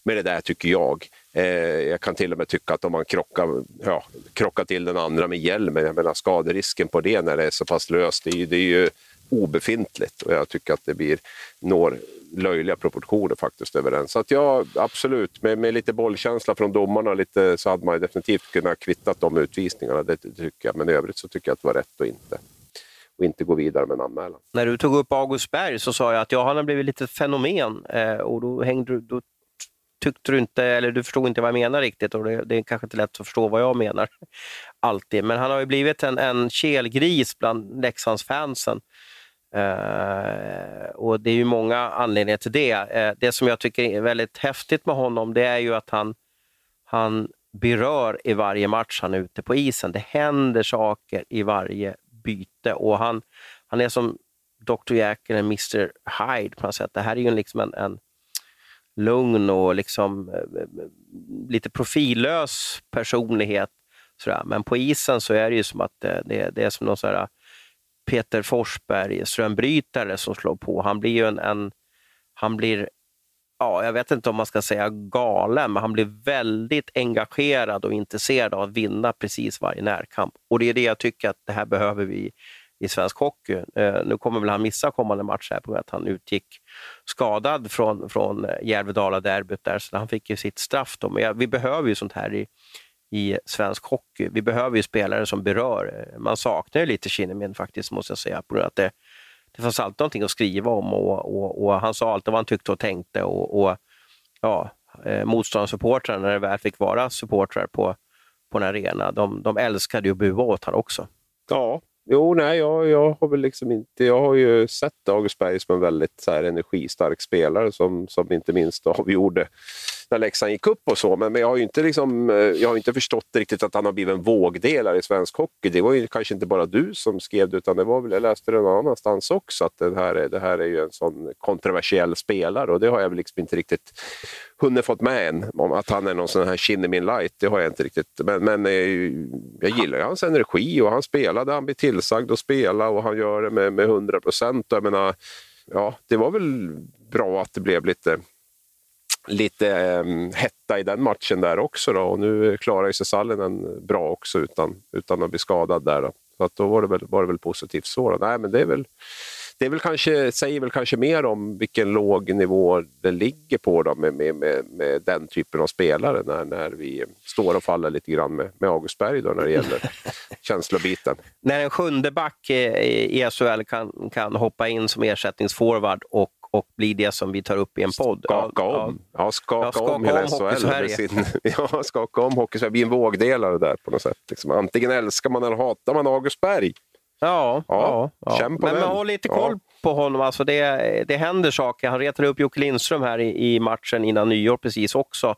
med det där, tycker jag. Eh, jag kan till och med tycka att om man krockar, ja, krockar till den andra med hjälmen, jag menar skaderisken på det när det är så pass löst, det är, det är ju obefintligt och jag tycker att det blir, når löjliga proportioner faktiskt över den. Så att ja, absolut, med, med lite bollkänsla från domarna lite, så hade man definitivt kunnat kvittat de utvisningarna, det, det tycker jag. Men i övrigt så tycker jag att det var rätt att inte och inte gå vidare med en anmälan. När du tog upp August Berg så sa jag att ja, han har blivit lite fenomen eh, och då, hängde, då tyckte du inte, eller du förstod inte vad jag menar riktigt och det, det är kanske inte lätt att förstå vad jag menar alltid. Men han har ju blivit en, en kelgris bland Leksandsfansen. Uh, och Det är ju många anledningar till det. Uh, det som jag tycker är väldigt häftigt med honom det är ju att han, han berör i varje match han är ute på isen. Det händer saker i varje byte och han, han är som Dr. Jekyll och Mr. Hyde på något sätt. Det här är ju liksom en, en lugn och liksom, eh, lite profillös personlighet. Sådär. Men på isen så är det ju som att det, det är som någon sådär Peter Forsberg, strömbrytare, som slår på. Han blir ju en, en, han blir, ja, jag vet inte om man ska säga galen, men han blir väldigt engagerad och intresserad av att vinna precis varje närkamp. Och det är det jag tycker att det här behöver vi i svensk hockey. Eh, nu kommer väl han missa kommande match här på grund av att han utgick skadad från, från Järvedala-derbyt där, så han fick ju sitt straff. Då. Men ja, vi behöver ju sånt här i, i svensk hockey. Vi behöver ju spelare som berör. Man saknar ju lite Kinnamin faktiskt, måste jag säga. På att det, det fanns alltid någonting att skriva om och, och, och han sa alltid vad han tyckte och tänkte. Och, och ja, eh, motståndarsupportrarna, när det väl fick vara supportrar på, på en arena, de, de älskade ju att bua åt honom också. Ja, Jo, nej, jag, jag har väl liksom inte... Jag har ju sett August Berg som en väldigt så här, energistark spelare som, som inte minst avgjorde när Leksand gick upp och så. Men, men jag har ju inte, liksom, eh, jag har inte förstått riktigt att han har blivit en vågdelare i svensk hockey. Det var ju kanske inte bara du som skrev det, utan det var väl, jag läste det någon annanstans också, att det här, är, det här är ju en sån kontroversiell spelare och det har jag väl liksom inte riktigt hunnit fått med än. Om att han är någon sån här Kinnamin light, det har jag inte riktigt. Men, men eh, jag gillar ju hans energi och han spelade, han blir tillsagd att spela och han gör det med, med 100 procent. Ja, det var väl bra att det blev lite lite um, hetta i den matchen där också. Då. Och nu klarar sig Sallinen bra också utan, utan att bli skadad där. Då. Så att då var det väl, var det väl positivt så. Då. Nej, men det är väl, det är väl kanske, säger väl kanske mer om vilken låg nivå det ligger på då med, med, med, med den typen av spelare när, när vi står och faller lite grann med, med August Berg då, när det gäller känslobiten. När en sjunde back i SHL kan, kan hoppa in som ersättningsforward och och bli det som vi tar upp i en podd. Skaka om, ja, skaka, ja, skaka om hela SHL. Sin, ja, skaka om hockey Sverige. bli en vågdelare där på något sätt. Liksom, antingen älskar man eller hatar man August Berg. Ja, ja, ja. På men, men håll lite koll på honom. Alltså det, det händer saker. Han retade upp Jocke Lindström här i, i matchen innan nyår precis också.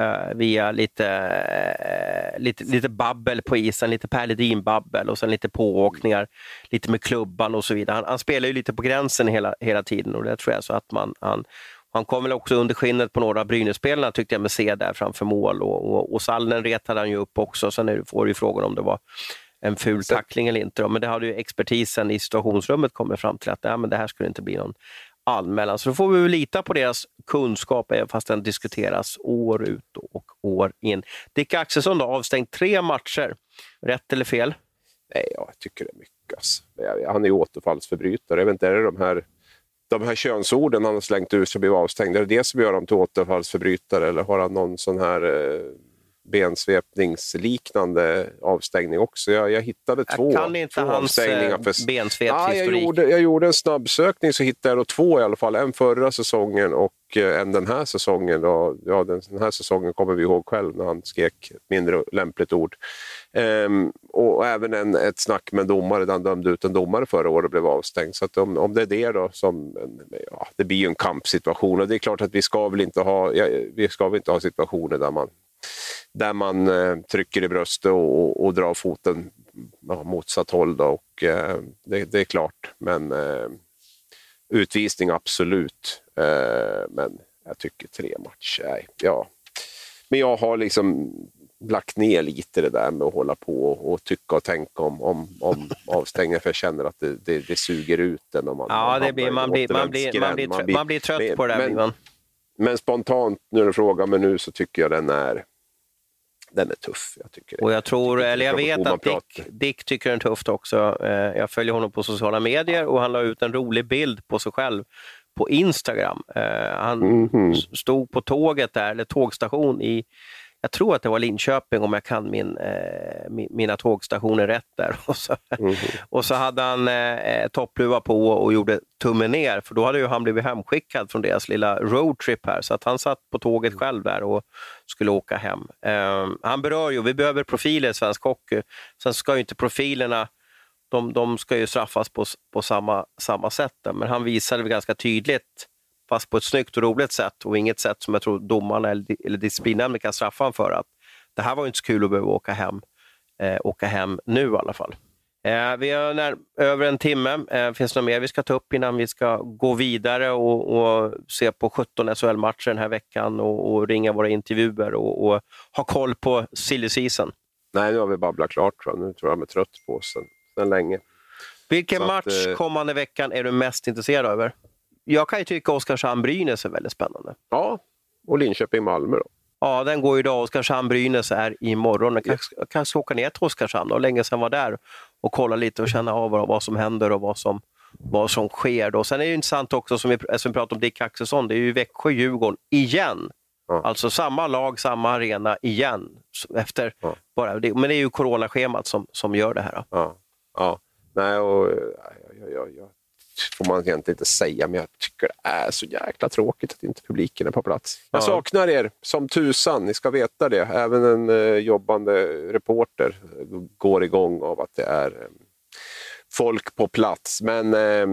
Uh, via lite, uh, lite, lite babbel på isen, lite Per Ledin-babbel och sen lite pååkningar, lite med klubban och så vidare. Han, han, spelar ju lite på gränsen hela, hela tiden och det tror jag så att man, han, han kom väl också under skinnet på några av Brynäs-spelarna tyckte jag mig se där framför mål och, och, och Sallnen retade han ju upp också. Sen får du frågan om det var en ful tackling eller inte. Då. Men det hade ju expertisen i situationsrummet kommit fram till att nej, men det här skulle inte bli någon anmälan. Så då får vi väl lita på deras kunskap, även fast den diskuteras år ut och år in. Dick Axelsson då, avstängd tre matcher. Rätt eller fel? Nej, jag tycker det är mycket. Alltså. Han är ju återfallsförbrytare. Jag vet inte, är det de här de här könsorden han har slängt ur sig blivit avstängd? Är det det som gör dem till återfallsförbrytare eller har han någon sån här eh, bensvepningsliknande avstängning också. Jag, jag hittade jag två, kan inte två hans avstängningar. För... bensvepshistorik. Ja, jag, gjorde, jag gjorde en snabbsökning så hittade jag då två i alla fall. En förra säsongen och eh, en den här säsongen. Då. Ja, den, den här säsongen kommer vi ihåg själv när han skrek ett mindre lämpligt ord. Ehm, och även en, ett snack med en domare där han dömde ut en domare förra året och blev avstängd. Så om, om det är det då som... Ja, det blir ju en kampsituation och det är klart att vi ska väl inte ha, ja, vi ska väl inte ha situationer där man där man eh, trycker i bröstet och, och, och drar foten ja, motsatt håll. Då, och, eh, det, det, är klart, men eh, utvisning absolut. Men jag tycker tre matcher, nej, ja. Men jag har liksom lagt ner lite det där med att hålla på och, tycka och tänka om, om, om avstängningar, för jag känner att det, det, det suger ut. Om man, ja, det blir, man, blir, man, blir, man, blir, man, blir, man blir trött men, på det där. Men, men spontant, när du frågar mig nu, så tycker jag den är den är tuff. Jag tycker och jag tror, eller jag vet att Dick, Dick, tycker den är tufft också. Eh, jag följer honom på sociala medier och han la ut en rolig bild på sig själv på Instagram. Eh, han mm -hmm. stod på tåget där, eller tågstation i jag tror att det var Linköping om jag kan min, eh, mina tågstationer rätt där. Och så, mm. och så hade han eh, toppluva på och gjorde tummen ner, för då hade ju han blivit hemskickad från deras lilla roadtrip här. Så att han satt på tåget själv där och skulle åka hem. Eh, han berör ju, vi behöver profiler i svensk hockey. Sen ska ju inte profilerna de, de ska ju straffas på, på samma, samma sätt. Men han visade ganska tydligt fast på ett snyggt och roligt sätt och inget sätt som jag tror domarna eller, eller disciplinnämnden kan straffa honom för. Att det här var inte så kul att behöva åka hem, eh, åka hem nu i alla fall. Eh, vi har när, över en timme. Eh, finns det något mer vi ska ta upp innan vi ska gå vidare och, och se på 17 SHL-matcher den här veckan och, och ringa våra intervjuer och, och, ha koll på silly season? Nej, nu har vi babblat klart. Tror jag. Nu tror jag de är trött på oss sen, sen länge. Vilken Så match att, eh, kommande veckan är du mest intresserad av? Jag kan ju tycka Oskarshamn-Brynäs är väldigt spännande. Ja, och Linköping-Malmö då. Ja, den går idag. Oskarshamn-Brynäs är imorgon. Jag kanske, jag kanske ska åka ner till Oskarshamn. Var länge sedan var där och kolla lite och känna av vad, vad som händer och vad som, vad som sker. Då. Sen är det intressant också, som vi, som vi pratade om Dick Axelsson, det är ju Växjö-Djurgården igen. Ja. Alltså samma lag, samma arena igen. Efter ja. bara, men det är ju coronaschemat som, som gör det här. Ja. ja. Nej, och, jag, jag, jag, får man egentligen inte säga, men jag tycker det är så jäkla tråkigt att inte publiken är på plats. Jag saknar er som tusan, ni ska veta det. Även en eh, jobbande reporter går igång av att det är eh, folk på plats. Men eh,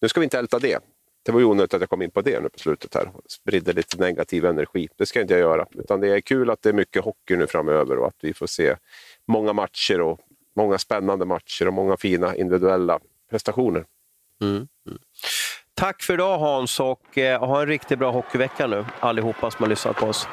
nu ska vi inte älta det. Det var ju onödigt att jag kom in på det nu på slutet här spridde lite negativ energi. Det ska inte jag göra. Utan det är kul att det är mycket hockey nu framöver och att vi får se många matcher och många spännande matcher och många fina individuella prestationer. Mm, mm. Tack för idag Hans och eh, ha en riktigt bra hockeyvecka nu allihopa som har lyssnat på oss.